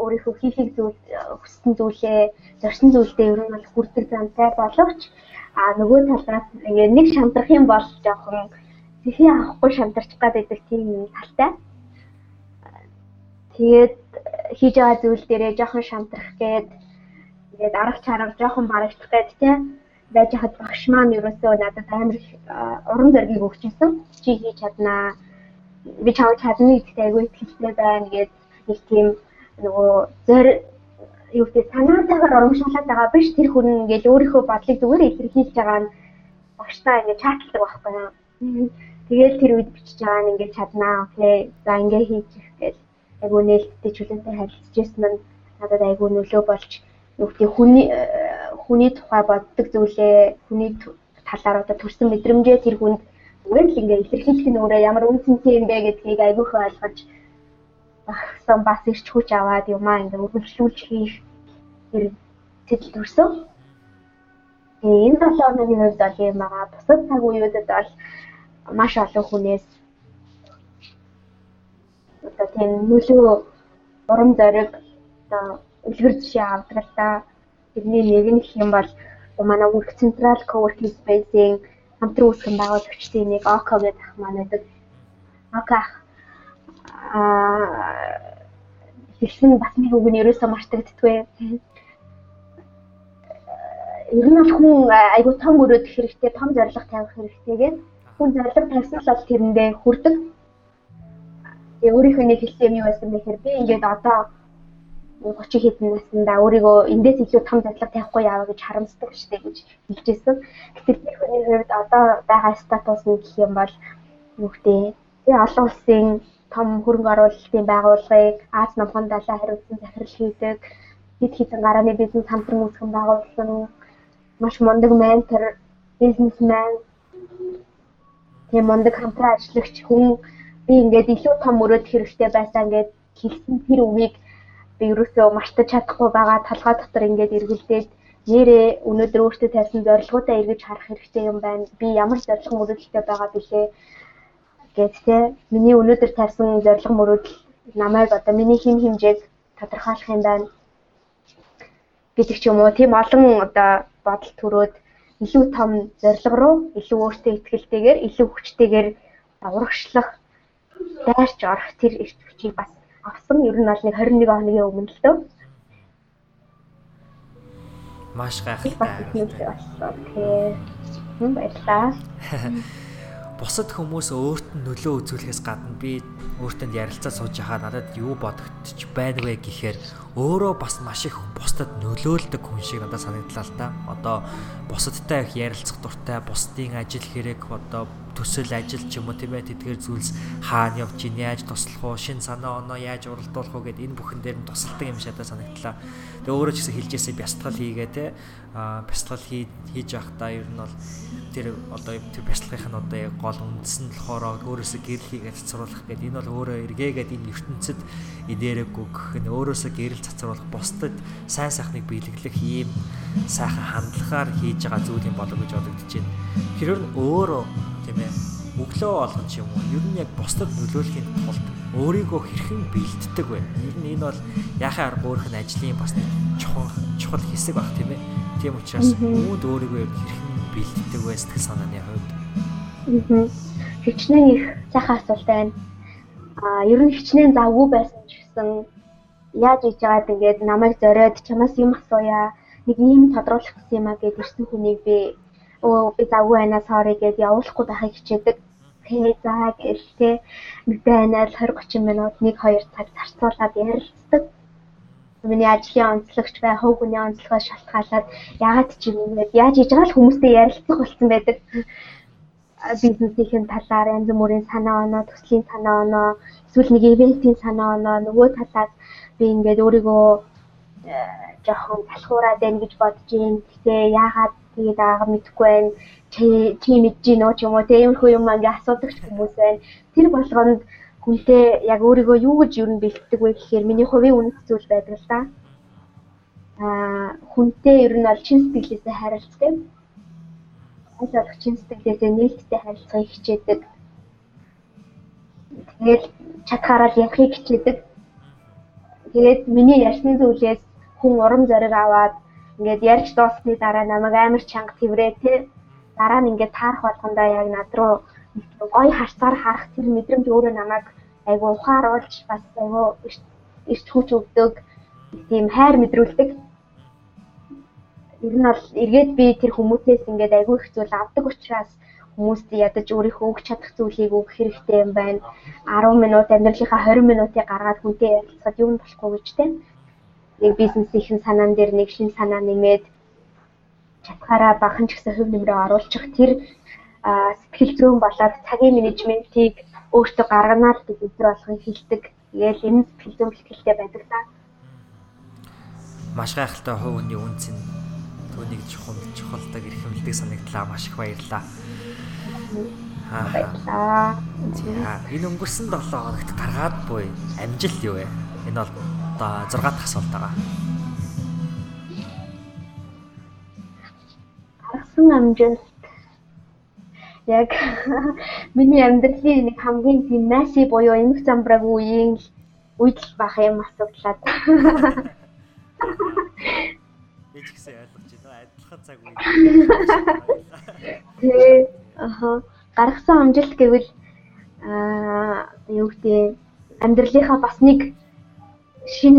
өөрийнхөө хийхийг зүйл хүссэн зүйлээ зорьсон зүйлдээ ер нь бол хүрдэг замтай боловч а нөгөө талаас ингээ нэг шамдрах юм бол жоохон сэхий авахгүй шамдарч гадаг тийм талтай. Тэгээд хийж байгаа зүйл дээрээ жоохон шамдрах гээд ингээд арга чарга жоохон барагдах гээд тийм байж хад багш маань ерөөсөө надад амар уран зориг өгчээсэн. Чи хийж чаднаа. Би чамд чадна гэдэгт айгүй итгэлтэй байна гэд нэг тийм нөгөө зөр юу гэдэг санаатайгаар урамшуулаад байгаа биш тэр хүн ингээл өөрийнхөө бодлыг зүгээр илэрхийлж байгаа нь багштай ингээд чаталдаг байхгүй юу. Тэгээд тэр үед бичиж байгаа нь ингээд чаднаа окей. За ингээд хийчих гэж айгүй нээлттэй чөлөөтэй харилцажсэн нь надад айгүй нөлөө болж юу гэдэг хүний хүний тухай боддог зүйлээ хүний талаар одоо төрсэн мэдрэмжээ тэр хүнд зүгээр л ингээд илэрхийлэх нь өөрөө ямар үнцэнтэй юм бэ гэдгийг айгүйх ойлгож багсан бас ирч хүч аваад юмаа ингээд үргэлжлүүлж хийх тэр сэтэл төрсөн. Тэгээ энэ долоо хоногийн хувьд бол юм байгаа. Бусад цаг үеүүдэд бол маш олон хүнээс одоо тийм нөлөө урам зориг одоо үлгэр жишээ авдаг л да. Тэрний нэг нь гэх юм бол манай Work Central Co-working Space-ийн хамтран үүсгэн байгуулагчдын нэг ОКО гэдэг ах маань байдаг. ОКО аа хэлсэн бас нэг үг нь ерөөсөө мартагддгүй. Ер нь бол хүн айгуу том өрөөд хэрэгтэй, том зорилго тавих хэрэгтэйгээд хүн зорилго тавьсан бол тэрэндээ хүрдэг. Тэгээ өөрийнхөө нэг хэлсэн юм юу байсан бэ гэхээр би ингээд одоо 30 хэдэн наснда өөрийгөө эндээс илүү том зорилго тавихгүй яаваа гэж харамсдаг штеп гэж хэлжсэн. Гэтэл би хүний хувьд одоо байгаа статус нь гэх юм бол гэдэг би олон улсын том хөрөнгө оруулалтын байгууллагыг Аз номхон далаа хариуцсан захирал хийдэг хэд хэдэн гарааны бизнес хамтран үүсгэн байгуулсан маш мундаг ментор бизнесмен тийм мундаг хамтран ажиллагч хүн. Би ингээд илүү том өрөөд хэрэгтэй байсан ингээд хэлсэн тэр үгийг би ерөөсөө мартаж чадахгүй байгаа толгой дотор ингээд эргэлдээд нэрээ өнөөдөр өөртөө тавьсан зорилгоудаа эргэж харах хэрэгтэй юм байна. Би ямар зорилго мөрөөдөлтэй байгаа бэлээ те миний өнөөдөр тавьсан зорилго мөрөөдөл намайг одоо миний хим хэмжээг тодорхойлох юм байна гэдэг ч юм уу тийм олон одоо бодол төрөөд илүү том зорилго руу илүү өөртөө ихтэйгээр илүү хүчтэйгээр урагшлах дайрч орох тэр эрт хүчийг бас авсан ер нь бол нэг 21 хоногийн өмнө л дөө. Маш гайхалтай. Тийм баярлаа. бусад хүмүүс өөрт нь нөлөө үзүүлэхээс гадна би өөртөнд ярилцаа сууж яхаа надад юу бодогдчих байна вэ гэхээр өөрөө бас маш их бусдад нөлөөлдөг хүн шиг надад санагдлаа л та. Одоо бусадтай их ярилцах дуртай, бусдын ажил хэрэг одоо төсөл ажил ч юм уу? Тийм ээ тэдгээр зүйлс хаана явж ийн? Яаж туслах уу? Шин санаа оноо? Яаж уралдуулах уу гэд энэ бүхэн дээр нь тусалдаг юм надад санагдлаа. Тэгээ өөрөө ч гэсэн хэлжээсээ бясалгал хийгээ те а бясалгал хийж явахдаа ер нь бол тэр одоо тэр бясалгын нь одоо яг гол үндэс нь болохоор өөрөөсөө гэрэл хийгээд цацруулах гэдэг энэ бол өөрөө эргээгээд энэ ертөнцид идэрэггүй гэх нь өөрөөсөө гэрэл цацруулах бусдад сайн сайхныг биелэглэх ийм сайхан хандлагаар хийж байгаа зүйл юм болов гэж бодогдож байна. Нь өөрөө тийм ээ өглөө болгон ч юм уу ер нь яг бусдад нөлөөлөхийн тулд өөрийгөө хэрхэн бэлддэг вэ? Ер нь энэ бол яхаа арга өөрөх нь ажлын бас чухал чухал хэсэг баг тийм ээ. Тийм учраас үүнд өөрийгөө хэрхэн бэлддэг вэ сэтгэл санааны хувьд? Хичнээн их сайхан асуулт байна. Аа, ер нь хичнээн завгүй байсан ч гэсэн яаж хийж байгаад ингээд намайг зориод чамаас юм асууя. Нэг юм тодруулах гэсэн юм а гэд ирсэн хүнийг би өө би завгүй байна sorry гэд явуулахгүй байхыг хичээдэг. Тэгээ заа гэлтэй мэдээ 20 30 минут 1 2 цаг зарцуулаад ярилцдаг миний ажлын онцлогч бай, хөв хүний онцлогоос шалтгаалаад яагаад ч юм ингээд яаж хийж байгаа л хүмүүстэй ярилцах болсон байдаг. бизнесийн талаар янз бүрийн санаа оноо, төслийн санаа оноо, эсвэл нэг ивентийн санаа оноо нөгөө талаас би ингээд өөрийгөө э, жоохон залхуураад байна гэж бодож юм. Гэтэ яагаад тэгээд аага мэдэхгүй байна. Чи чи мэдэж гинөө ч юм уу тиймэрхүү юм ингээд асуудаг хүмүүс байна. Тэр болгонд хүнтэй яг өөрийгөө юу гэж юу нь бэлтдэг вэ гэхээр миний хувийн үнэт зүйл байдаг л да. Аа хүнтэй ер нь бол чин сэтгэлээсээ харилцдаг. Аль болох чин сэтгэлээсээ нээлттэй харилцахыг хичээдэг. Тэгээд чадхаараа явахыг хичээдэг. Тэгээд миний ярьсан зүйлээс хүн урам зориг аваад ингээд ярьж дууссаны дараа намайг амар чанга тэврээ тэ дараа нь ингээд таарах болгондоо яг над руу гоё харцаар харах тэр мэдрэмж өөрөө намайг айгу ухааруулж бас айгу эрт хүч өгдөг тийм хайр мэдрүүлдэг. Ер нь бол эргээд би тэр хүмүүсээс ингээд айгу их зүйл авдаг учраас хүмүүст ядаж өөрийнхөө өгч чадах зүйлийг өгөх хэрэгтэй юм байна. 10 минут амьдралынхаа 20 минутыг гаргаад хүнтэй ярилцахад юу болохгүй гэж тийм. Нэг бизнесийн санаан дээр нэг шин санаа нэмээд чадхаараа бахан ч гэсэн хөв нэмрээ оруулчих тэр сэтгэл зүйн болоод цагийн менежментийг өөртөө гарганаа л гэж өдр болгон хэлдэг. Тэгээл энэ сэтгэл зүйн бэлтгэлтэй байдаг та. Маш гайхалтай хувийн үнц нь түүнийг чухал чухалдаг эрхэмлдэг санагдлаа маш их баярлаа. Аа баярлаа. Энэ өнгөрсөн 7 хоногт гаргаад буй амжилт юу вэ? Энэ бол одоо 6 дахь асуулт байгаа. Гарсан амжилт яг миний амьдралын нэг хамгийн тийм маси буюу эмх замбраг үеийн үед л бах юм асуудлаад. Ч гэсэн ойлгож байна. Адилхан цаг үе. Тэгээ аха гаргасан амжилт гэвэл аа юу гэдэг амьдралынхаа бас нэг шин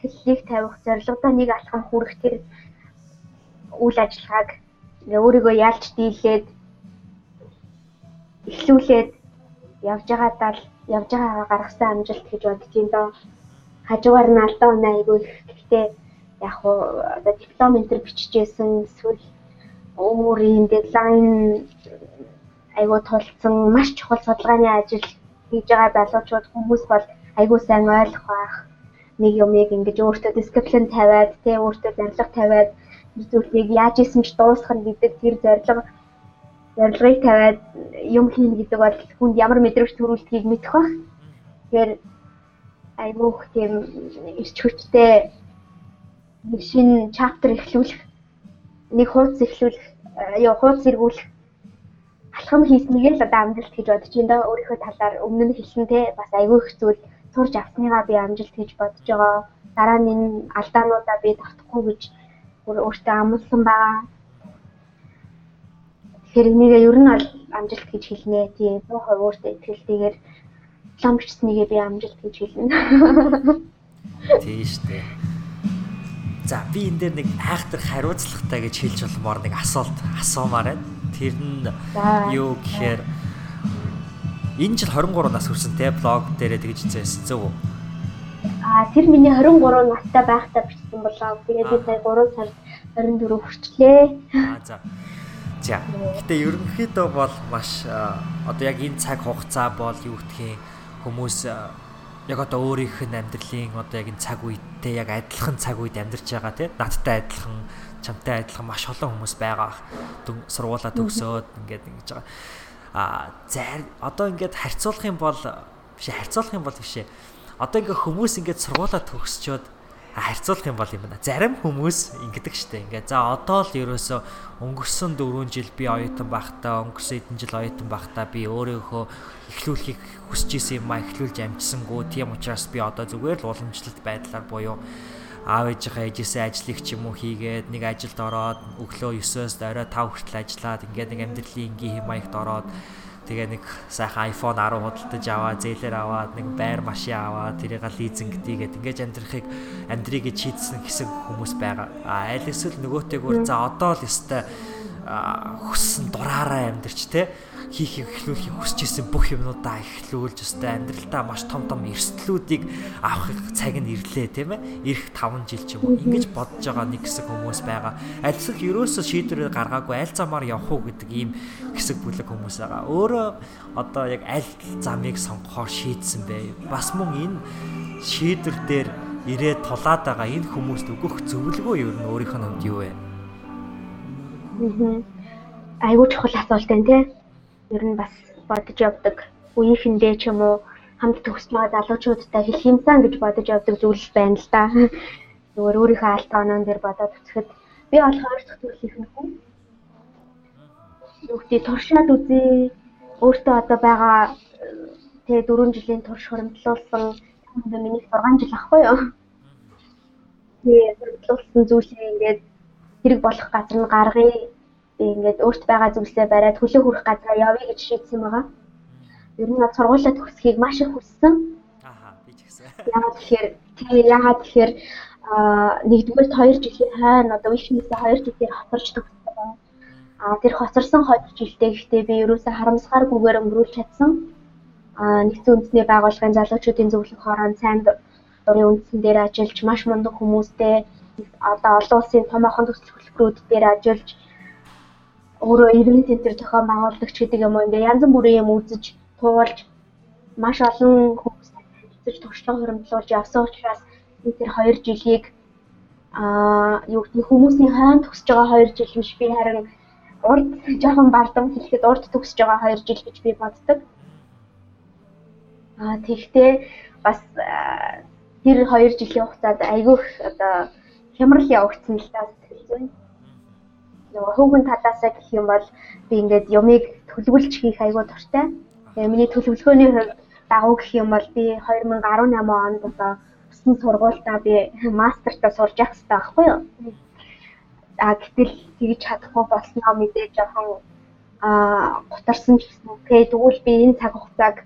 хэллийг тавих зорилгодоо нэг алхам хүрэх тэр үйл ажиллагааг өөрийгөө яалж дийлээд эхлүүлээд явж байгаадаа л явж байгаагаа гаргасан амжилт гэж юм доо. Хажуугаар нь алдаа унаа айгүй их. Гэхдээ яг хуу одоо диплом энтер бичижсэн эсвэл өөрийн дедлайн айгүй тулцсан маш чухал судалгааны ажил хийж байгаа залуучууд хүмүүс бол айгүй сайн ойлгох байх. Нэг юмыг ингэж өөртөө дисциплин тавиад, тэ өөртөө зорилго тавиад зүйлийг яаж исэн ч дуусгах нь гэдэг тэр зорилго зорилгыг тавиад юм хийнэ гэдэг бол хүнд ямар мэдрэмж төрүүлдгийг мэдэх бах. Тэгэхээр айгүйх тийм ирч хүчтэй нэг шинэ чаптер эхлүүлэх нэг хуудас эхлүүлэх ёо хуудас эргүүлэх алхам хийснийг л одоо амжилт гэж бодож байна да өөрийнхөө талаар өмнө нь хэлсэн те бас айгүй их зүйл сурж авсныгаа би амжилт гэж бодож байгаа. Дараа нь энэ алдаануудаа би давтахгүй гэж өөртөө амласан байгаа. Тэгэхээр энийг ер нь амжилт гэж хэлнэ. Тийм 100% өөртөө ихтэйгээр лам бичснийгээ би амжилт гэж хэлнэ. Тийм шүү дээ. За би энэ дээр нэг айхтар хариуцлагатай гэж хэлж болмоор нэг асуулт асуумаар байна. Тэр нь юу гэхээр энэ жил 23 нас хүрсэн те блог дээрээ тэгж хэлсэн зөв үү? Аа тэр миний 23 настай байхдаа бичсэн блог. Тэгээд би сая 3 сард 24 хүрчлээ. Аа за. За. Гэтэ ерөнхийдөө бол маш одоо яг энэ цаг хугацаа бол юу гэх юм хүмүүс яг одоо өөрийнх нь амьдралын одоо яг энэ цаг үедтэй яг адилхан цаг үед амьдарч байгаа тийм надтай адилхан чамтай адилхан маш олон хүмүүс байгаа. Сургуулаа төгсөөд ингээд ингэж байгаа. А зай одоо ингээд харьцуулах юм бол биш харьцуулах юм бол биш ээ. Одоо ингээд хүмүүс ингээд сургуулаа төгсчөөд харьцуулах юм бол юм байна. Зарим хүмүүс ингэдэг штэ. Ингээ за одоо л ерөөсө өнгөрсөн 4 жил би оюутан байхдаа өнгөрсөн хэдэн жил оюутан байхдаа би өөрийнхөө эхлүүлэхийг хүсэж исэн юм а эхлүүлж амжсангүй. Тийм учраас би одоо зүгээр л уламжлалт байдлаар буюу аав ээжийнхээ ээжээсээ ажлыг ч юм уу хийгээд нэг ажилд ороод өглөө 9-оос орой 5 хүртэл ажиллаад ингээд нэг амьдралын энгийн хэм маягт ороод Тэгээ нэг сайхан iPhone 10 худалдаж аваад зээлэр аваад нэг байр машин аваад тэрийг лизинг дийгээд ингэж амьдрахыг амьдрийг чийдсэн хэсэг хүмүүс байгаа. А аль эсвэл нөгөөтэйгөр за одоо л өстой хүссэн дураараа амьдарч те хийхийг эхлүүлэхийг хүсэж исэн бүх юмнуудаа эхлүүлж өстой амьдралдаа маш том том эрсдлүүдийг авахыг цаг нь ирлээ тийм ээ? Ирэх 5 жил ч юм уу. Ингэж бодож байгаа нэг хэсэг хүмүүс байгаа. Аль эсвэл ерөөсөө шийдвэрээ гаргаагүй аль замаар явах уу гэдэг ийм хэсэг бүлэг хүмүүс байгаа. Өөрөө одоо яг аль замыг сонгохоор шийдсэн бэ? Бас мөн энэ шийдвэр дээр ирээд тулаад байгаа энэ хүмүүст өгөх зөвлөгөө юу нь өөрийнх нь хувьд юу вэ? Айгуу чухал асуулт байна тий ер нь бас бодож явдаг үеийнхэндээ ч юм уу хамт байгаа залуучуудтай хэлэх юмсан гэж бодож явдаг зүйл байна л да. Зүгээр өөрийнхөө алт онон дээр бодоод үцхэд би болохоор дахь төрлийн хүн. Юу гэдэг туршаад үзье. Өөртөө одоо байгаа тэгээ 4 жилийн турш хөрөмтлүүлсэн юм миний 6 жил ахгүй юу? Тэгээ хөрөмтлүүлсэн зүйлээ ингээд хэрэг болох газар нь гаргая би ингээд өөрт байгаа зүйлсээ бариад хөлөө хүрэх газараа явъя гэж шийдсэн байгаа. Ер нь сургуулаа төгсөхийг маш их хүссэн. Аха, би ч гэсэн. Яагаад тэгэхээр тэгээ яагаад тэгэхээр нэгдүгээр 2 жилийн хойно одоо вишнээсээ 2 жилээр хоцорч төгссөн. Аа тэр хоцорсон 2 жилдээ гэхдээ би ерөөсөө харамсгааргүйгээр өнгөрүүлж чадсан. Аа нэгдсэн үндэсний байгууллагын залуучуудын зөвлөх хорон сайн дурын үндсэн дээр ажиллаж маш мундаг хүмүүстэй одоо олон улсын томоохон төсөл хөтөлбөрүүд дээр ажиллаж өөрөө ивент центр зохион байгуулагч гэдэг юм ингээ янз бүрийн юм үзэж туулж маш олон хүмүүс танилцж туршлага хөрөмтлүүлж явсан учраас тэр 2 жилийг аа юу гэх хүмүүсийн хайнд төгсөж байгаа 2 жил биш би харин урд жоохон бардам хэлэхэд урд төгсөж байгаа 2 жил гэж би боддог. Аа тэгвэл бас тэр 2 жилийн хугацаанд айгүйх одоо хямрал явагдсан л таа нөгөө хөөгөн талаасаа гэх юм бол би ингээд юмыг төлөвлөж хийх айгүй дуртай. Тэгээ миний төлөвлөгөөний дагуу гэх юм бол би 2018 онд одоо өссөн сургуультаа би мастертаа сурж явах хэрэгтэй байхгүй юу? А гэтэл тэгж чадахгүй болсноо мэдээж жоохон а гутарсан ч гэсэн тэгээ тэгвэл би энэ цаг хугацааг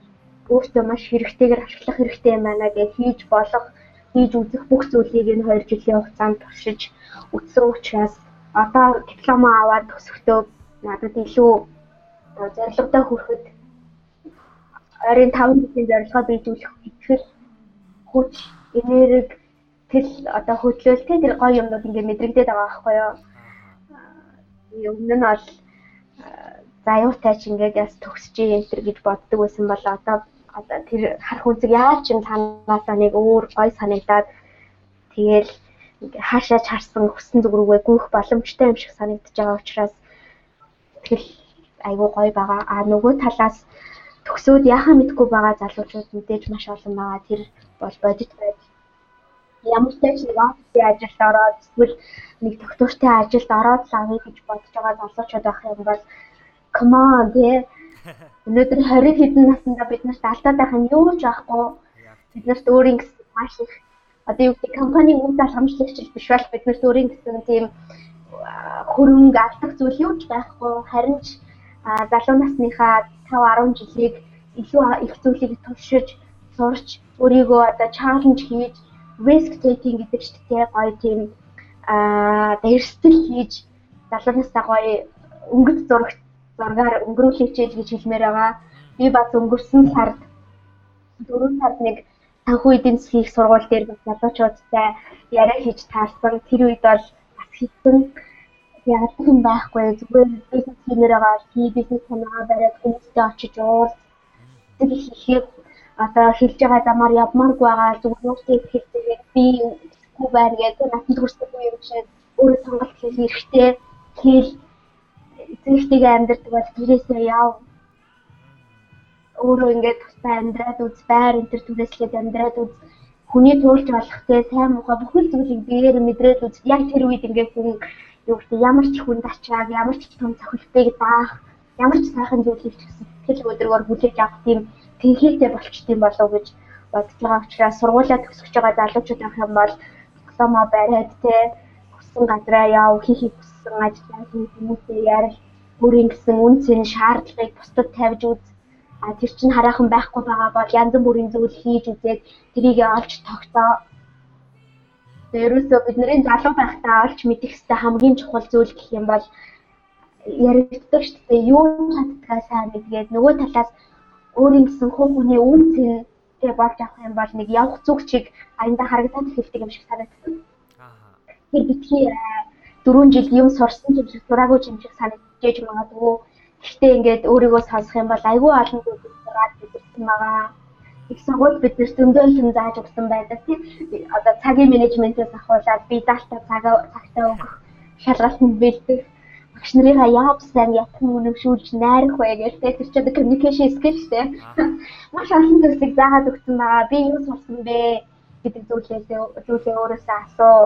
өөртөө маш хэрэгтэйгээр ашиглах хэрэгтэй юм байна гэж хийж болох хийж үзэх бүх зүйлийг энэ 2 жилийн хугацаанд туршиж үтсэн учраас одоо диплом аваад төсөхдөө надад илүү зорилготой хүрэхэд ойрын 5 жилийн зорилгоо биелүүлэх итгэл хүч энерги тэл одоо хөдлөл тэ тэр гоё юмнууд ингээд мэдрэгдээд байгаа байхгүй юу. Өмнө нь бол заюутай ч ингээд яс төгсөж энэ төр гэж боддог байсан бол одоо одоо тэр харах үнцэг яаж ч санаасаа нэг өөр гоё санагдаад тэгэл хаашаа чарсан хүссэн зүг рүүгээ гүйх боломжтой юм шиг санагдаж байгаа учраас тэгэл айгүй гоё байгаа. А нөгөө талаас төгсөөд яхаа мэдгүй байгаа залуучууд мэдээж маш олон байгаа. Тэр бол бодит байж ямар ч нэг офисын ажилд ороод эсвэл нэг доктортой ажилд ороод л авъя гэж бодож байгаа залуучууд байх юм бол come on тий өнөөдөр 20 хэдэн наснда бид нарт алдаад байх юм юу ч байхгүй бид нарт өөрийн маш их одоо юу гэдэг компани үйл хамжлагч биш бол бид нарт өөрийн гэсэн тийм хөрөнгө алдах зүйл юу ч байхгүй харин ч залуу насныхаа 5 10 жилийг илүү их зүйлийг туршиж сурч өөрийгөө одоо чаленж хийж risk taking гэдэг чинь тий гоё тийм аа дэрстэл хийж залуу насаа гоё өнгөт зурагт зургаар өнгөрүүлээч гэж хэлмээр байгаа. Би бас өнгөрсөн сард 4 сард нэг санхүү эдийн засгийн сургууль дээр бас залуучуудтай яриа хийж таарсан. Тэр үед бол бас хэвсэн яагаад юм байхгүй зүгээр бизнес хиймээр байгаа. Хий бизнес санаа бариад хүмүүстэй очиж уулз. Тэр хийхэд одоо хэлж байгаа замаар явмааргүй байгаа зүгээр өөртөө хэлдэг би хүү байна гэдэг натанд хүрсэхгүй юм шиг өөрөө сонголт хийх хэрэгтэй. Хэл эцэгтэйгээ амьдардаг бол гэрээсээ яв. Өөрөө ингээд тустай амьдраад үз байр энэ төр түрээслээд амьдраад үз хүний туулж болох те сайн муухай бүхэл зүйлийг биеэр мэдрээд үз. Яг тэр үед ингээд хүн юу гэдэг ямар ч хүнд ачааг ямар ч том цохилтыг даах ямар ч сайхан зүйлийг ч гэсэн сэтгэл өдрөөр хүлээж авах тийм тэнхээтэй болчтой болов гэж бодож байгаа учраас сургуулаа төгсөж байгаа залуучууд байх юм бол диплома бариад те хүссэн газараа яв хийх хүссэн ажлаа хийх хүмүүсээ ярил өөрийн гэсэн үн цэн шаардлагыг бусдад тавьж үз а тэр чинь хараахан байхгүй байгаа бол янз бүрийн зүйл хийж үзээд тэрийг олж тогтоо Тэрөөсөө бидний залуу байхдаа олж мэдэх хэвээр хамгийн чухал зүйл гэх юм бол яригддаг шүү дээ. Юу чаддгаа сайн мэдгээд нөгөө талаас өөрийн гэсэн хүн хүний үн цэнтэй болж авах юм бол нэг явах зүг чиг аянда харагдаад эхэлдэг юм шиг санагддаг. Аа. Тэр битгий 4 жил юм сурсан юм шиг сураагүй юм шиг санагдаж магадгүй. Гэхдээ ингээд өөрийгөө сонсох юм бол айгүй олон зүйл сураад бидэрсэн байгаа. Их сургууль биднэрт зөндөө юм зааж өгсөн байдаг тийм. Одоо цагийн менежментээс ахуулаад би даалтаа цагаа цагтаа өгөх шалгалт нь бэлдэх багш нарыгаа яав сайн ятхан үнэмшүүлж найрах вэ гэж тэр чинь communication skill шүү дээ. Маш олон зүйлсийг заагаад өгсөн байгаа. Би юу сурсан бэ гэдэг зүйлээс зүйлээ өөрөөсөө асуу.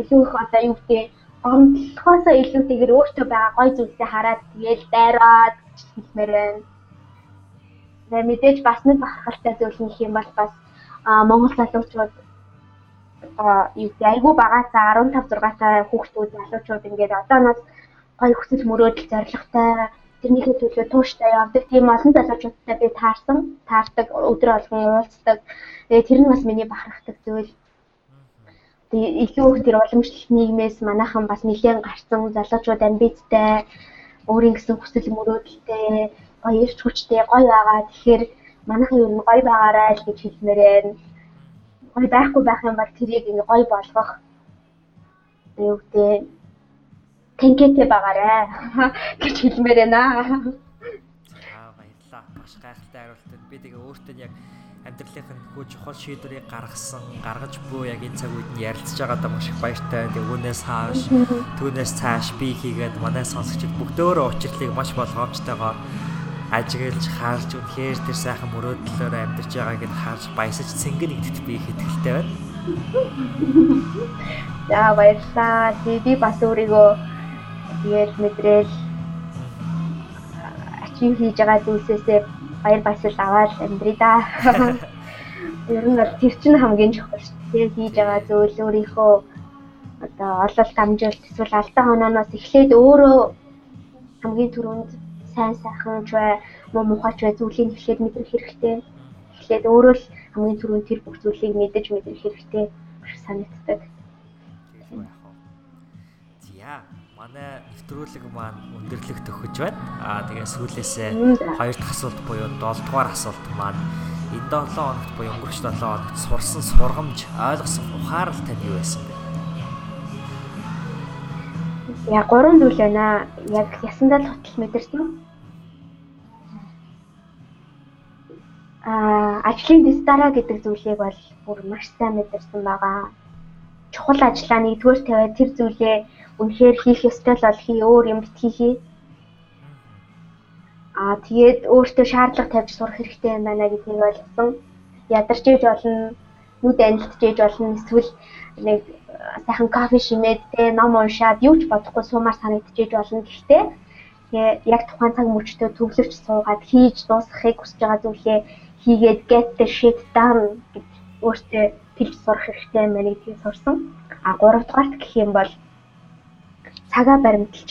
Илүү их одоо юу гэдэг гомдлохоос илүүтэйгээр өөртөө байгаа гой зүйлсээ хараад тэгээл дайраад хэлмээр байна. Тэгээ мэдээж бас нэг бахархалтай зүйл нөх юм бол бас Монгол залуучууд юу айгүй багасаа 15 6 сар хүүхдүүд залуучууд ингээд одооноос гоё хүсэл мөрөөдөл зоригтой тэрнийхээ төлөө тууштай явдаг. Тийм олон залуучуудтай би таарсан таардаг өдөр болгон уулздаг. Тэгээ тэр нь бас миний бахархдаг зүйл илүү их тэр уламжлалт нийгмээс манайхан бас нэлээд гарсан залуучууд амбицтай өөрийн гэсэн хүсэл мөрөөдөлтэй гоё ирч хүчтэй гоё байгаа. Тэгэхээр манайхан юу н гоё байгаарай л гэж хэлмээр байна. Гоё байхгүй байх юм бол тэрийг ингээ гоё болгох. Юу гэдэг тэнхээтэй байгаарэ гэж хэлмээр байна. За баярлалаа. Маш гайхалтай хариултанд би тэгээ өөртөө яг амьдралынх нь хөө чухал шийдвэрийг гаргасан, гаргаж буй яг энэ цаг үед нь ярилцж байгаадаа маш их баяртай. Тэгээ үүнээс хааш, түүнээс цааш би хийгээд манай сонсогчид бүгдөө учирлыг маш болгоомжтойгоор ажиглаж харж үнэхээр тэр сайхан мөрөөдлөөр амьдарч байгааг нь харж баясаж цэнгэн нэгдэт би ихтэй байна. За баярлалаа. Би бас өөрийгөө Тэгэл мэдрээл ачив хийж байгаа зүйлсээсээ баяр баясгал аваад амьдрий да. Ер нь тэр чинь хамгийн чухал шүү дээ. Хийж байгаа зүйл өөрийнхөө одоо ололт амжилт эсвэл алдаа хонооноос эхлээд өөрөө хамгийн түрүүнд сайн сайхан ч бай, муу мухай ч бай зүйлийг эхлээд мэдрэх хэрэгтэй. Эхлээд өөрөө л хамгийн түрүүнд тэр бүх зүйлийг мэдэж мэдрэх хэрэгтэй санагддаг. Манай нэвтрүүлэг маань өндөрлөг төгөж байна. Аа тэгээ сүүлээсээ хоёр дахь асуулт буюу 7 дугаар асуулт маань энэ 7 хоногт буюу өнгөрч 7 хоногт сурсан сургамж ойлгосон ухаарал тань юу байсан бэ? Яа гурван зүйл байна. Яг ясандаа л хотол мэдэрсэн. Аа ажлын дистара гэдэг зүйлийг бол бүр маш сайн мэдэрсэн байгаа. Чухал ажлаа нэгдүгээр тавиад тэр зүйлээ үнэхээр хийх ёстой л бол хий өөр юм бит хийхий. Аа тэгээд өөртөө шаардлага тавьж сурах хэрэгтэй юм байна гэдгийг ойлгосон. Ядарч ээж болно, нүд анилтж ээж болно, эсвэл нэг сайхан кофе шимээд тэ ном уншаад юу ч бодохгүй суумаар санагдчихэж болно. Гэхдээ тэгээ яг тухайн цаг мөчтөө төвлөрч суугаад хийж дуусгахыг хүсэж байгаа зүйлээ хийгээд get the shit done гэж өөртөө тэлж сурах хэрэгтэй юм байна гэдгийг сурсан. А гуравдугаарт гэх юм бол цагаа баримталж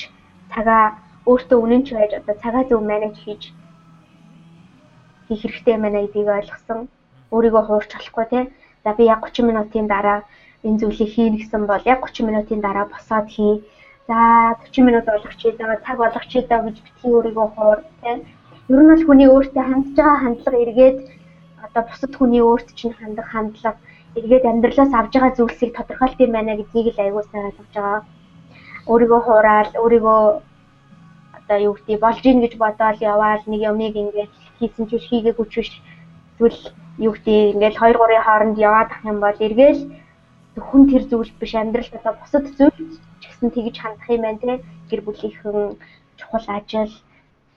цагаа өөртөө үнэнч байж одоо цагаа зөв менеж хийж хийх хэрэгтэй байна гэдгийг ойлгосон. Өөрийгөө хуурч болохгүй те. За би яг 30 минутын дараа энэ зүйлийг хийнэ гэсэн бол яг 30 минутын дараа босоод хий. За 40 минут болгоч байгаа цаг болгоч даа гэж битгий өөрийгөө хуур тийм. Ер нь бол хүний өөртөө хандж байгаа хандлага эргээд одоо бусад хүний өөрт чинь хандах хандлага эргээд амьдралаас авж байгаа зүйлсийг тодорхойлт юм байна гэдгийг л аягүй сайн ойлгож байгаа. Өөрийгөө хуураад өөрийгөө одоо юу гэдгийг болж ийн гэж бодоод яваал нэг юмыг ингээд хийсэн ч хийгээгүй ч биш. Эсвэл юу гэдгийг ингээд 2 3-ын хооронд яваад ах юм бол эргээл зөвхөн тэр зүйл биш амьдралд одоо бусад зүйл ч гэсэн тэгж хандах юм байна те гэр бүлийнхэн чухал ажил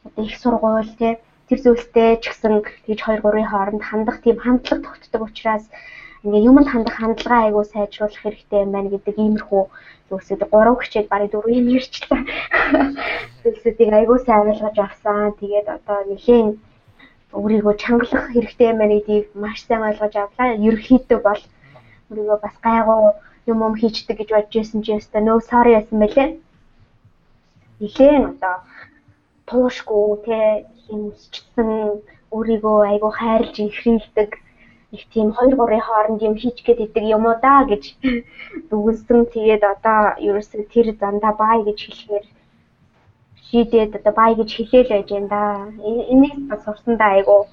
одоо их сургууль те тэр зүйлтэй ч гэсэн тэгж 2 3-ын хооронд хандах тийм хандлага тогтдог учраас ингээ юмд хандах хандлагаа айгуу сайжруулах хэрэгтэй юм байна гэдэг иймэрхүү зүйлсүүд 3 хичээл барыг 4 юм ярьчлаа. Зүйлсүүдийг айгуу сайн ойлгож авсан. Тэгээд одоо нэлийн өөрийгөө чангалах хэрэгтэй юм байна гэдгийг маш сайн ойлгож авлаа. Ерөнхийдөө бол өөрийгөө бас гайгүй юм юм хийчдэг гэж бодож байсан чи өстой нөө sorry байсан байлээ. Нилээн одоо туушгүй те юм өсчсэн өөрийгөө айгу хайрлж инхрийлдэг их тийм 2 3-ын хооронд юм хийч гээд идэг юм уу да гэж дүгнсэн. Тэгээд одоо ерөөсөө тэр дандаа бай гэж хэлэхээр шийдээд одоо бай гэж хэлээл байж энэ да. Энийг бас сурсандаа айгу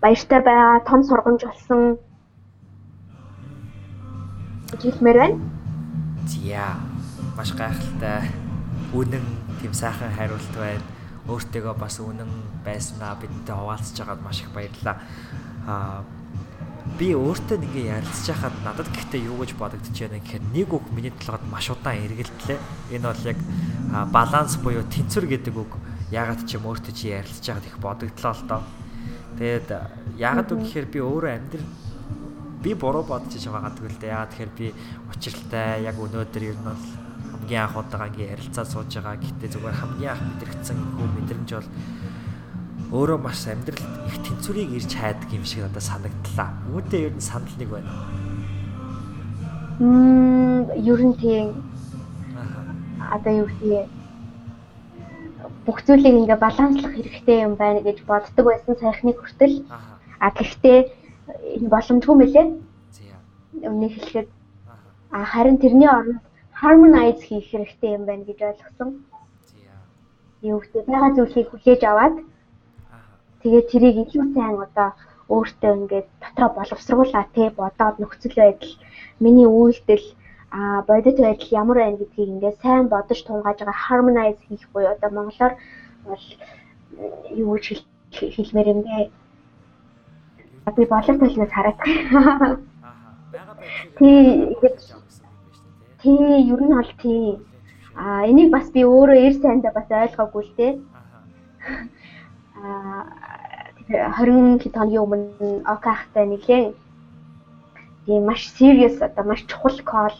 баяртай байгаа том сургамж болсон хэлмээр байна. Зя. Маш гайхалтай үнэн тийм сайхан хариулт байна. Өөртөөгөө бас үнэн байснаа бидэнтэй хуваалцж байгаад маш их баярлалаа. Аа би өөртөө ингээ ярилцж байхад надад гэхдээ юу гэж байна гэхээр нэг үг миний толгойд маш удаан эргэлтлээ. Энэ бол яг баланс буюу тэнцвэр гэдэг үг ягаад ч юм өөртөө чи ярилцж байхад их бодогдлоо л доо. Тэгээд ягаад үг гэхээр би өөрөө амьдрал би буруу бодож байгаадаг л дээ. Яа тэгэхээр би учиртай яг өнөөдөр ер нь бол хамгийн анх удаага ингээ ярилцаад сууж байгаа. Гэтэ зүгээр хамгийн анх мэдрэгдсэн хөө мэдрэмж бол өөрөө маш амьдралд их тэнцвэрийг ирж хайдаг юм шиг надад санагдлаа. Үүнтэй ер нь санал нэг байна. Мм ер нь тийм одоо юу гэх бүх зүйлийг ингээ баланслах хэрэгтэй юм байна гэж боддог байсан сайхныг хүртэл. А гэхдээ энэ боломжгүй мөлий. Өмнө хэлэхэд харин тэрний оронд harmonize хийх хэрэгтэй юм байна гэж ойлгосон. Юу гэдэг байгаа зүйлийг хүлээж аваад тэгээд тэрийг илүү сайн одоо өөртөө ингээд дотроо боловсруулаа тий бодоод нөхцөл байдал миний үйлдэл а бодит байдал ямар байна гэдгийг ингээд сайн бодож тунгааж байгаа harmonize хийх буюу одоо монголоор бол юу гэж хэлмээр юм бэ би болов талнаас хараад. Аа. Бага байдлыг тий ингэж тий ер нь бол тий. Аа энийг бас би өөрөө эр сайндаа бас ойлгоогүй л дээ. Аа 20 хэд хоногийн өмнө окахтай нэглээ. Тийм маш serious одоо маш чухал call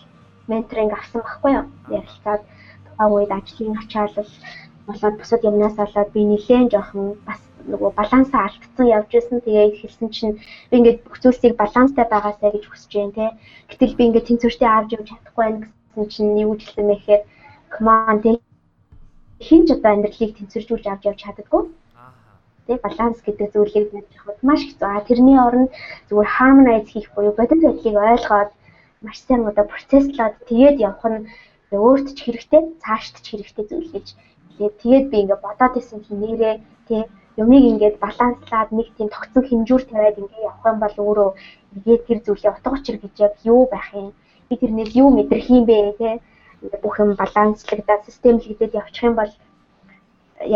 менторинг авсан байхгүй юу? Ярилцаад тухайн үед ажлын ачаалал болоод бусад юмнаас болоод би нэлээд жоохон бас нөгөө балансаа алдсан явж исэн. Тэгээ хэлсэн чинь би ингээд бүх зүйлсийг баланстай байгаасаа гэж хүсэж байна те. Гэтэл би ингээд тэнцвэртэй авч явж чадахгүй байх гэсэн чинь юу хэлсэн мэхээр command хин ч одоо амьдралыг тэнцвэржүүлж авч явж чаддаггүй. Тэ баланс гэдэг зүйлийг мэдэх маш хэцүү. А тэрний оронд зүгээр harmonize хийх буюу бодит байдлыг ойлгоод маш сайн одоо процесслоод тэгээд явах нь өөрт ч хэрэгтэй, цаашд ч хэрэгтэй зүйл гэж. Тэгээд би ингээд бодоод исэн чинь нэрээ тий юмыг ингээд баланслаад нэг тийм тогтсон хэмжүүр тавиад ингээд явах юм бол өөрөө тэгээд тэр зүйлээ утга учир гэж яг юу байх юм? Би тэрнээс юу мэдрэх юм бэ те? Ингээд бүх юм баланслагдаад системлэгдээд явчих юм бол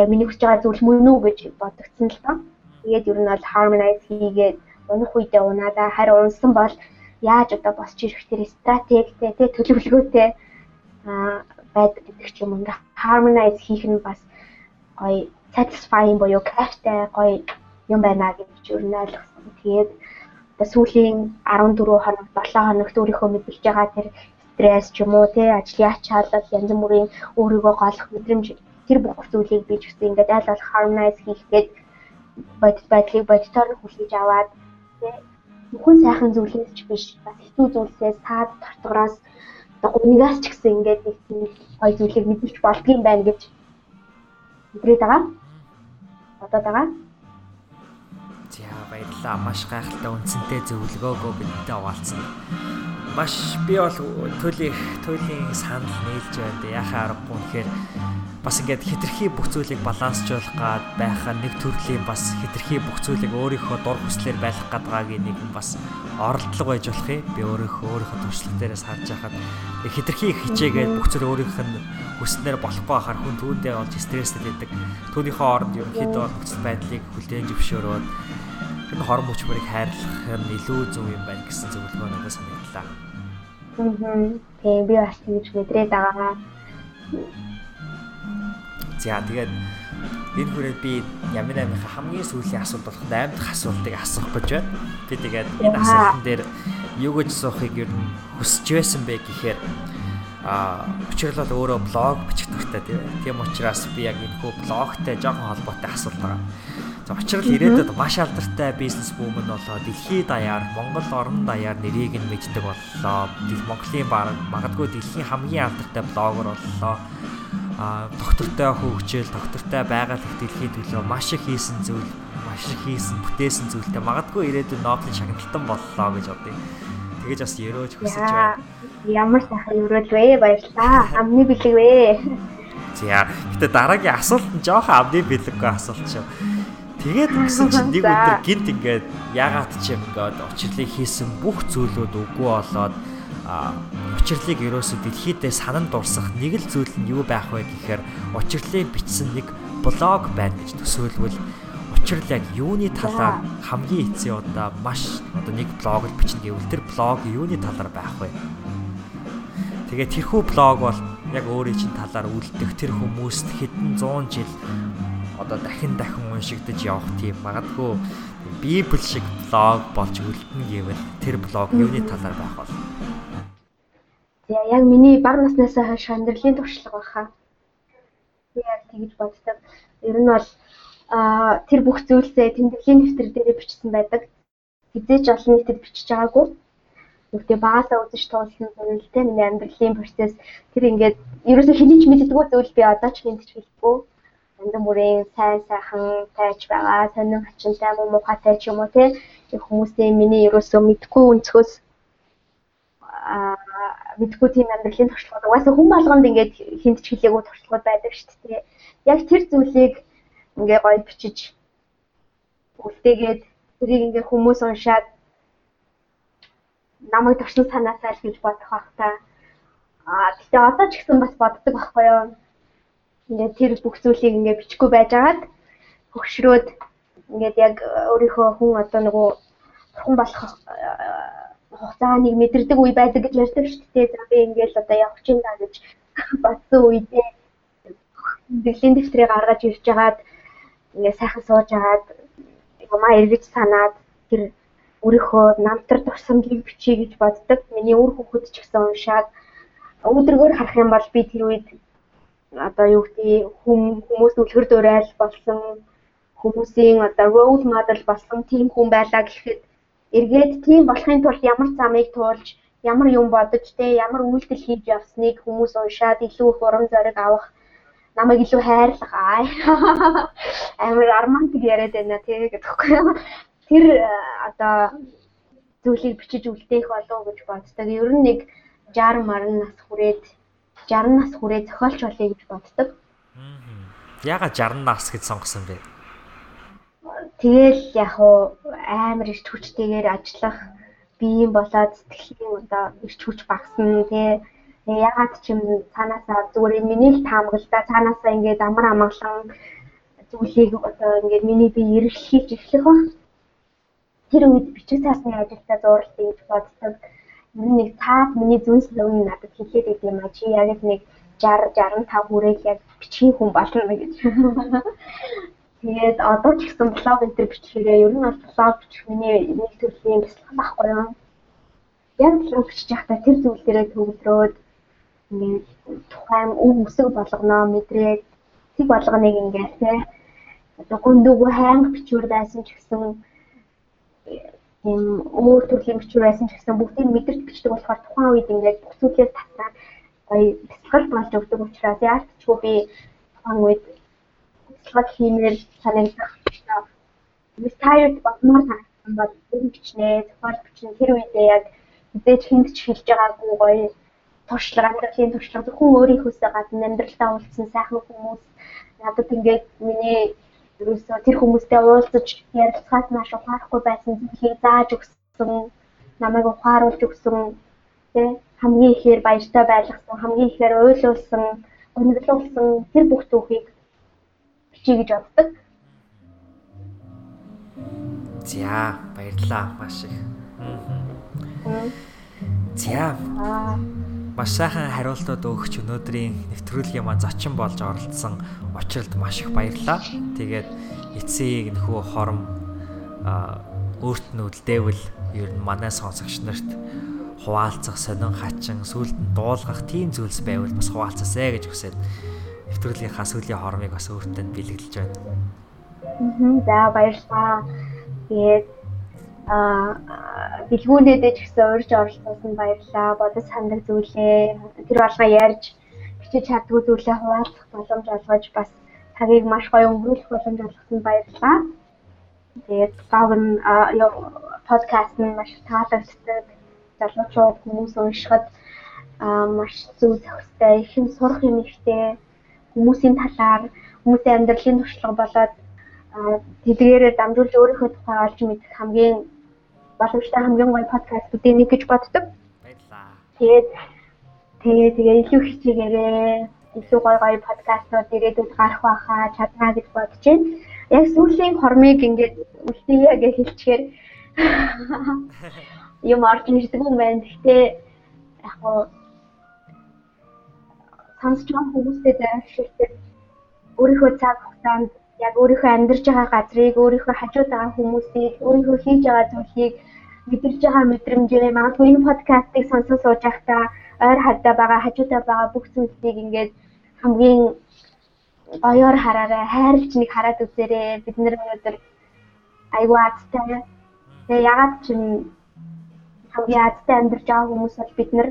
яг миний хүсэж байгаа зүйл мөн үү гэж бодогдсон л доо. Тэгээд ер нь бол harmonize хийгээд унах үедээ унаадаа харин унсан бол яаж одоо босч ирэх тэр стратегтэй те? Төлөвлөгөөтэй а байдаг гэдэг ч юм ингээ harmonize хийх нь бас гоё satisfying буюу кайфтай гоё юм байна гэж юу нь ойлгосон. Тэгээд сүүлийн 14 хоног 7 хоногт өөрийнхөө мэдэрч байгаа тэр стресс ч юм уу тий ажлын ач холбогдол янз бүрийн өөрийгөө голох мэдрэмж тэр бүх зүйлийг би ч гэсэн ингээд айл болох harmonize хийхэд бодит байдлыг бодитоор хүлээж аваад тий бүхэн сайхан зүйлээс ч биш бас хэцүү зүйлсээс таад тортгороос одоо гунигаас ч гэсэн ингээд нэг гоё зүйлийг мэдэрч болдгийм байна гэж мэдрээд байгаа. Одоо байгаа. За баярлалаа. Маш гайхалтай үнцэнтэй зөвлөгөөгөө бидэнтэй хуваалцсан. Маш би бол төлөөх төлөхийн санал нээлж байна. Яхаа аргагүй тэгэхээр бас ингээд хитрхи бүх зүйлийг балансжуулах гад байхаа нэг төрлийн бас хитрхи бүх зүйлийг өөрийнхөө дур хүслээр байлгах гадгаагийн нэг бас оролдлого байж болох юм. Би өөрийнхөө өөрийнхөө туршлага дээрээс харж байхад хитрхи хичээгээд бүх зүйл өөрийнх нь хүснээр болохгүй хахаар хүн түүндээ олж стресстэй байдаг. Түүнийхөө оронд ерөнхийдөө нөхцөл байдлыг хүлээн зөвшөөрөөд энэ хор мөч бүрийг хайрлах нь илүү зөв юм байна гэсэн зөвлөгөө надад санагдлаа. Аа. Тэгээ би бас тэгж мэдрээд байгаа. За тэгээд энэ хүрээд би ямар амийнхаа хамгийн сүүлийн асуулт болох 8 дахь асуултыг асуух гэж байна. Би тэгээд энэ асуултан дээр юу гэж суухыг ер нь хүсэж байсан бэ гэхээр а учирлал өөрөө блог бичих дуртай тийм учраас би яг энэ хөө блогтой жоохон холбоотой асуулт байгаа. За учрал ирээдүйд маш алдартай бизнес бүүм нь болоо дэлхийд даяар Монгол орон даяар нэрийг нь мэддэг боллоо. Монголын магадгүй дэлхийн хамгийн алдартай блогер боллоо а доктортой хөгжил, доктортой байгаль их дэлхийн төлөө маш их хийсэн зүйл, маш их хийсэн, бүтээсэн зүйлтэй магадгүй ирээдүйн Нобелийн шагналтан боллоо гэж бодъё. Тэгэж бас ерөөж хүсэж байна. Ямар сайхан ерөөл вэ? Баярлалаа. Амны бэлэг вэ? За, гэтээ дараагийн асуулт нь жоохон амны бэлэггүй асуулт шүү. Тэгээд гэсэн чинь нэг өдөр гинт ингээд ягаад ч юм ингээд учрлыг хийсэн бүх зүйлүүд үгүй болоод учрлыг ерөөсө дэлхийдээ санан дурсах нэг л зүйл нь юу байх вэ гэхээр учрлыг бичсэн нэг блог байна гэж төсөөлвөл учрал яг юуны талаар хамгийн эцсийн удаа маш одоо нэг блог л бичнэ гэвэл тэр блог юуны талаар байх вэ? Тэгээ тэрхүү блог бол яг өөрийн чинь талаар үлдэх тэр хүмүүст хэдэн 100 жил одоо дахин дахин уншигдаж явах тийм магадгүй библ шиг блог болж үлдэнэ гэвэл тэр блог юуны талаар байх бол За яг миний бага наснаас хойш амьдралын туршлага байхаа. Би яг тэгж боддог. Ер нь бол а тэр бүх зүйлсээ тэмдэглэлийн дэвтэр дээр бичсэн байдаг. Хизээч олон нийтэд бичиж байгаагүй. Гэхдээ багасаа үзэж туулсан зүйлтэй миний амьдралын процесс тэр ингээд ерөөсөө хэний ч мэддэггүй зүйл би одоо ч мэдчих хэлэхгүй. Янз бүрийн сайн сайхан тайж байгаа, сонин хачинтай муу мухатай ч юм уу те хүмүүсийн миний ерөөсөө мэдгүй өнцгөөс мэдгүй тийм амьдралын туршлагууд угаасаа хүн болгонд ингээд хинт ч хэлээгүй туршлагууд байдаг шүү дээ. Яг тэр зүйлийг ингээ гоё бичиж үлдээгээд тэрийг ингээ хүмүүс уншаад намайг туршин санаасаа л гэж бодох бах та. Аа гэтээ одоо ч гэсэн бас боддог байхгүй юу? Ингээ тэр бүх зүйлийг ингээ бичихгүй байжгаад хөгшрөөд ингээд яг өөрийнхөө хүн одоо нөгөө бурхан болох хугацааныг мэдэрдэг үе байдаг гэж ярьдаг шүү дээ. За би ингээл одоо явах чинь даа гэж бодсон үедээ бэлгийн дэвтрийг гаргаж ирж хагаад ингээ сайхан сууж хагаад юмаа эргэж санаад тэр өөрийнхөө намтар тусамжийг бичиж гэж боддог. Миний үр хөвгөд ч гэсэн уншаад өдрөгөр харах юм бол би тэр үед одоо юу гэдэг хүмүүс үлгэр дуурайл болсон хүмүүсийн одоо role model болсон тийм хүн байлаа гэхэд эргээд тийм болохын тулд ямар замыг туулж ямар юм бодож те ямар үйлдэл хийж явсныг хүмүүс уншаад илүү их урам зориг авах намайг илүү хайрлах аа амар армантик яриад байна те гэдэгхгүй тэр э, одоо зүйлийг бичиж үлдээх болов гэж боддог. Ер нь нэг 60 марн нас хүрээд 60 нас хүрээ зохиолч болъё гэж боддог. Яга 60 нас гэж сонгосон бэ? Тэгэл яг уу амар их хүчтэйгээр ажиллах биеийн болоод сэтгэлийн одоо их хүч багасна тий. Ягаад ч юм цаанаасаа зүгээр миний л таамаглалаа цаанаасаа ингээд амар амгалан зүйлийг одоо ингээд миний бие эргэлхийж эхлэх ба. Тэр үед бичиг цаасны ажилдаа зурлаа гэж боддог. Ер нь нэг цаад миний зүнс лөвн надад хэлээд идэв юм а чи яг нэг 60 65 хүрээл яг бичгийн хүн болно гэж. Тэгээд одоо ч гэсэн блог энэ төр бичихээрээ ер нь бол блог бичих миний нэг төрлийн бяцлах байхгүй юу? Яг блог бичих байхдаа тэр зүйл дээрээ төвлөрөөд ингээд тухайн өв өсөг болгоно мэдрээд тэг болгоныг ингээд те одоо гүндүүгөө хайнг бичвэр байсан ч гэсэн тийм өөр төрлийн бичвэр байсан ч гэсэн бүгдийг мэдэрч бичдэг болохоор тухайн үед ингээд бүх зүйлээс татаад гоё бясалгал болж өгдөг учраас яалтчгүй би тухайн үед бясалгал хиймээр санагдах. Retired болмоор санагдсан бол энэ бичнээ, зохиол бичнэ тэр үедээ яг мэдээж хүнд ч хэлж байгаагүй гоё туршлага амьдралын туршлага зөвхөн өөрийнхөөсөө гадна амьдралдаа уулзсан сайхан хүмүүс надад ингээд миний ерөөсөө тэр хүмүүстэй уулзаж ярилцахаас маш ухаарахгүй байсан зүйлийг зааж өгсөн намайг ухааруулж өгсөн тий хамгийн ихээр баяртай байлгасан хамгийн ихээр ойлуулсан өнөглүүлсэн тэр бүх түүхийг бичиж гэж боддог. За баярлалаа маш их. За. Маш сайхан хариултууд өгч өнөөдрийн нэвтрүүлгийн маань зочин болж оролцсон учралд маш их баярлалаа. Тэгээд эцсийг нөхөө хором өөрт нь үлдээвэл ер нь манай сонсогч нарт хуваалцах, сонин хачин, сүлд нь дуулгах тийм зүйлс байвал бас хуваалцаасай гэж хүсээд нэвтрүүлгийнхаа сүүлийн хормыг бас өөртөө бэлгэлж байна. За баярлалаа. Тэгээд аа бэлгүүнээдээ ч гэсэн урьж оролцсон баярлаа. Бодож сандаг зүйлээ тэр болгоо ярьж бичиж чаддгүй зүйлээ хуваалцах боломж олгож бас цагийг маш гоё өнгөрүүлэх боломж олгосон баярлалаа. Тэгээд гавн подкаст нь маш таалагддаг. Залуучууд хүмүүс уншихад аа маш зөв зохистой, их юм сурах юм ихтэй хүмүүсийн талаар хүмүүсийн амьдралын туршлага болоод тэдгээрээ дамжуулж өөрийнхөө тухай олж мэдэх хамгийн боломжтой хамгийн гоё подкастуудын нэг гэж боддог. Баярлаа. Тэгээд тэгээ тэгээ илүү хичээгээрээ илүү гоё гоё подкастууд ирээдүйд гарах байхаа чаднаа гэж бодож байна. Яг сүүлийн хормыг ингээд үлдээе гэж хэлчихээр юм орж ирдэг юм байна. Гэхдээ яг гоо сонсч байгаа хүмүүстэй зайлшгүй өөрийнхөө цаг хугацаанд яг өөрийнхөө амьдарч байгаа газрыг, өөрийнхөө хажууд байгаа хүмүүсийг, өөрийнхөө хийж байгаа зүйлийг мэдэрч байгаа мэдрэмжээ магадгүй энэ подкастыг сонсож сууж байхдаа ойр хадаа байгаа, хажуудаа байгаа бүх зүйлсийг ингээд хамгийн гоёор хараарай, хайрлж нэг хараад үзээрэй. Бид нэр өнөөдөр айгүй азтай. Тэгээ ягаад ч хамгийн азтай амьдарч байгаа хүмүүс бол бид нар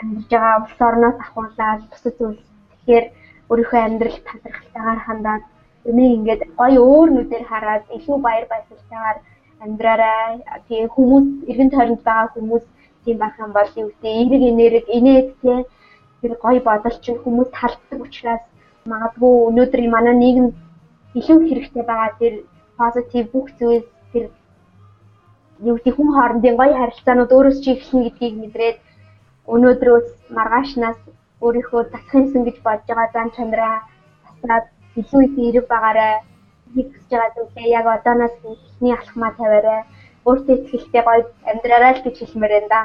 амьдарч байгаа улс орноос ахуулаад бусад зүйл тэгэхээр өөрийнхөө амьдрал талархалтайгаар хандаад энийг ингээд гоё өөр нүдээр хараад илүү баяр баясгалтайгаар амьдраарай. Тэгээ хүмүүс эргэн тойронд байгаа хүмүүс тийм байх юм бол юу гэдэг эерэг энерги инээд тий тэр гоё бодол чинь хүмүүс талддаг учраас магадгүй өнөөдөр манай нийгэм илүү хэрэгтэй байгаа тэр позитив бүх зүйл тэр юу гэдэг хүн хоорондын гоё харилцаанууд өөрөөс чи эхэлнэ гэдгийг мэдрээд өнөөдрөөс маргаашнаас өөрийнхөө засах юмсан гэж бодож байгаа зан чанараа таслаад илүү их эрэг байгаарай. Хийх гэж байгаа зүйлээ яг одооноос ихний алхмаа тавиарай. Өөртөө ихтэй гоё амьдраарай л гэж хэлмээр байна да.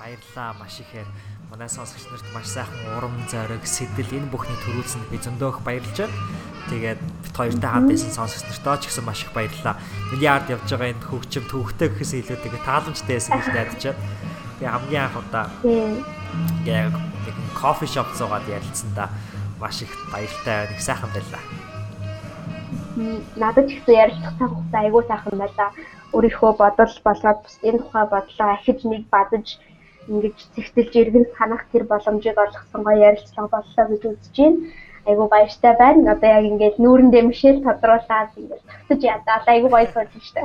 Баярлалаа маш ихээр манай сонсогч нарт маш сайхан урам зориг сэтэл энэ бүхний төрүүлсэнд би зөндөөх баярлж байна. Тэгээд бит хоёртай хамт байсан сонсогч нартаа ч гэсэн маш их баярлалаа. Миллиард явж байгаа энэ хөгжим төвхтэй гэхээс илүү тэгээд тааламжтай байсан гэж найдаж байна. Тэгээ хамгийн анх удаа яг нэг кофе шоп зугаад ярилцсандаа маш их баяртай нэг сайхан байлаа. Надад ч гэсэн ярилцах цаг хугацаа айгүй сайхан байлаа. Өөрийнхөө бодол болоод энэ тухай бодлоо ахиж нэг бадаж ингэж цэгтэлж иргэн санах тэр боломжийг олгосон гоё ярилцлага боллоо гэж үзэж байна. Айгу баяртай байна. Одоо яг ингээд нүүрэндээ мишэл тодруулаад ингээд тогтож ядаа айгу гоё сууж штэ.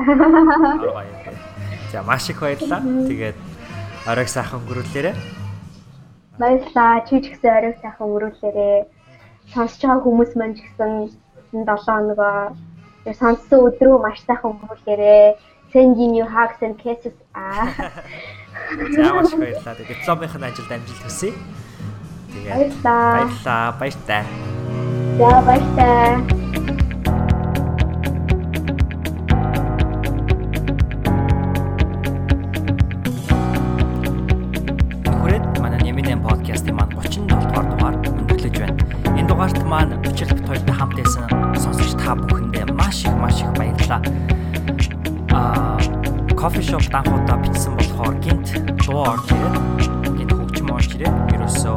За маш их баярлалаа. Тэгээд оройг сайхан өнгөрүүлээрэ. Баярлалаа. Чи ч гэсэн оройг сайхан өнгөрүүлээрэ. Сонсож байгаа хүмүүс маань ч гэсэн 7 хоногоо сонссон өдрөө маш сайхан өнгөрүүлээрэ. Sending you hugs and kisses. Аа. За маш баярлалаа. Дипломынхын ажилд амжилт хүсье. Тэгээд баярлалаа. Баярлалаа. Баяртай. За баяртай. кофе шоп данхуудаа бичсэн болохоор гинт дуу орж ирээд гинт хөгжим орж ирээд ерөөсөө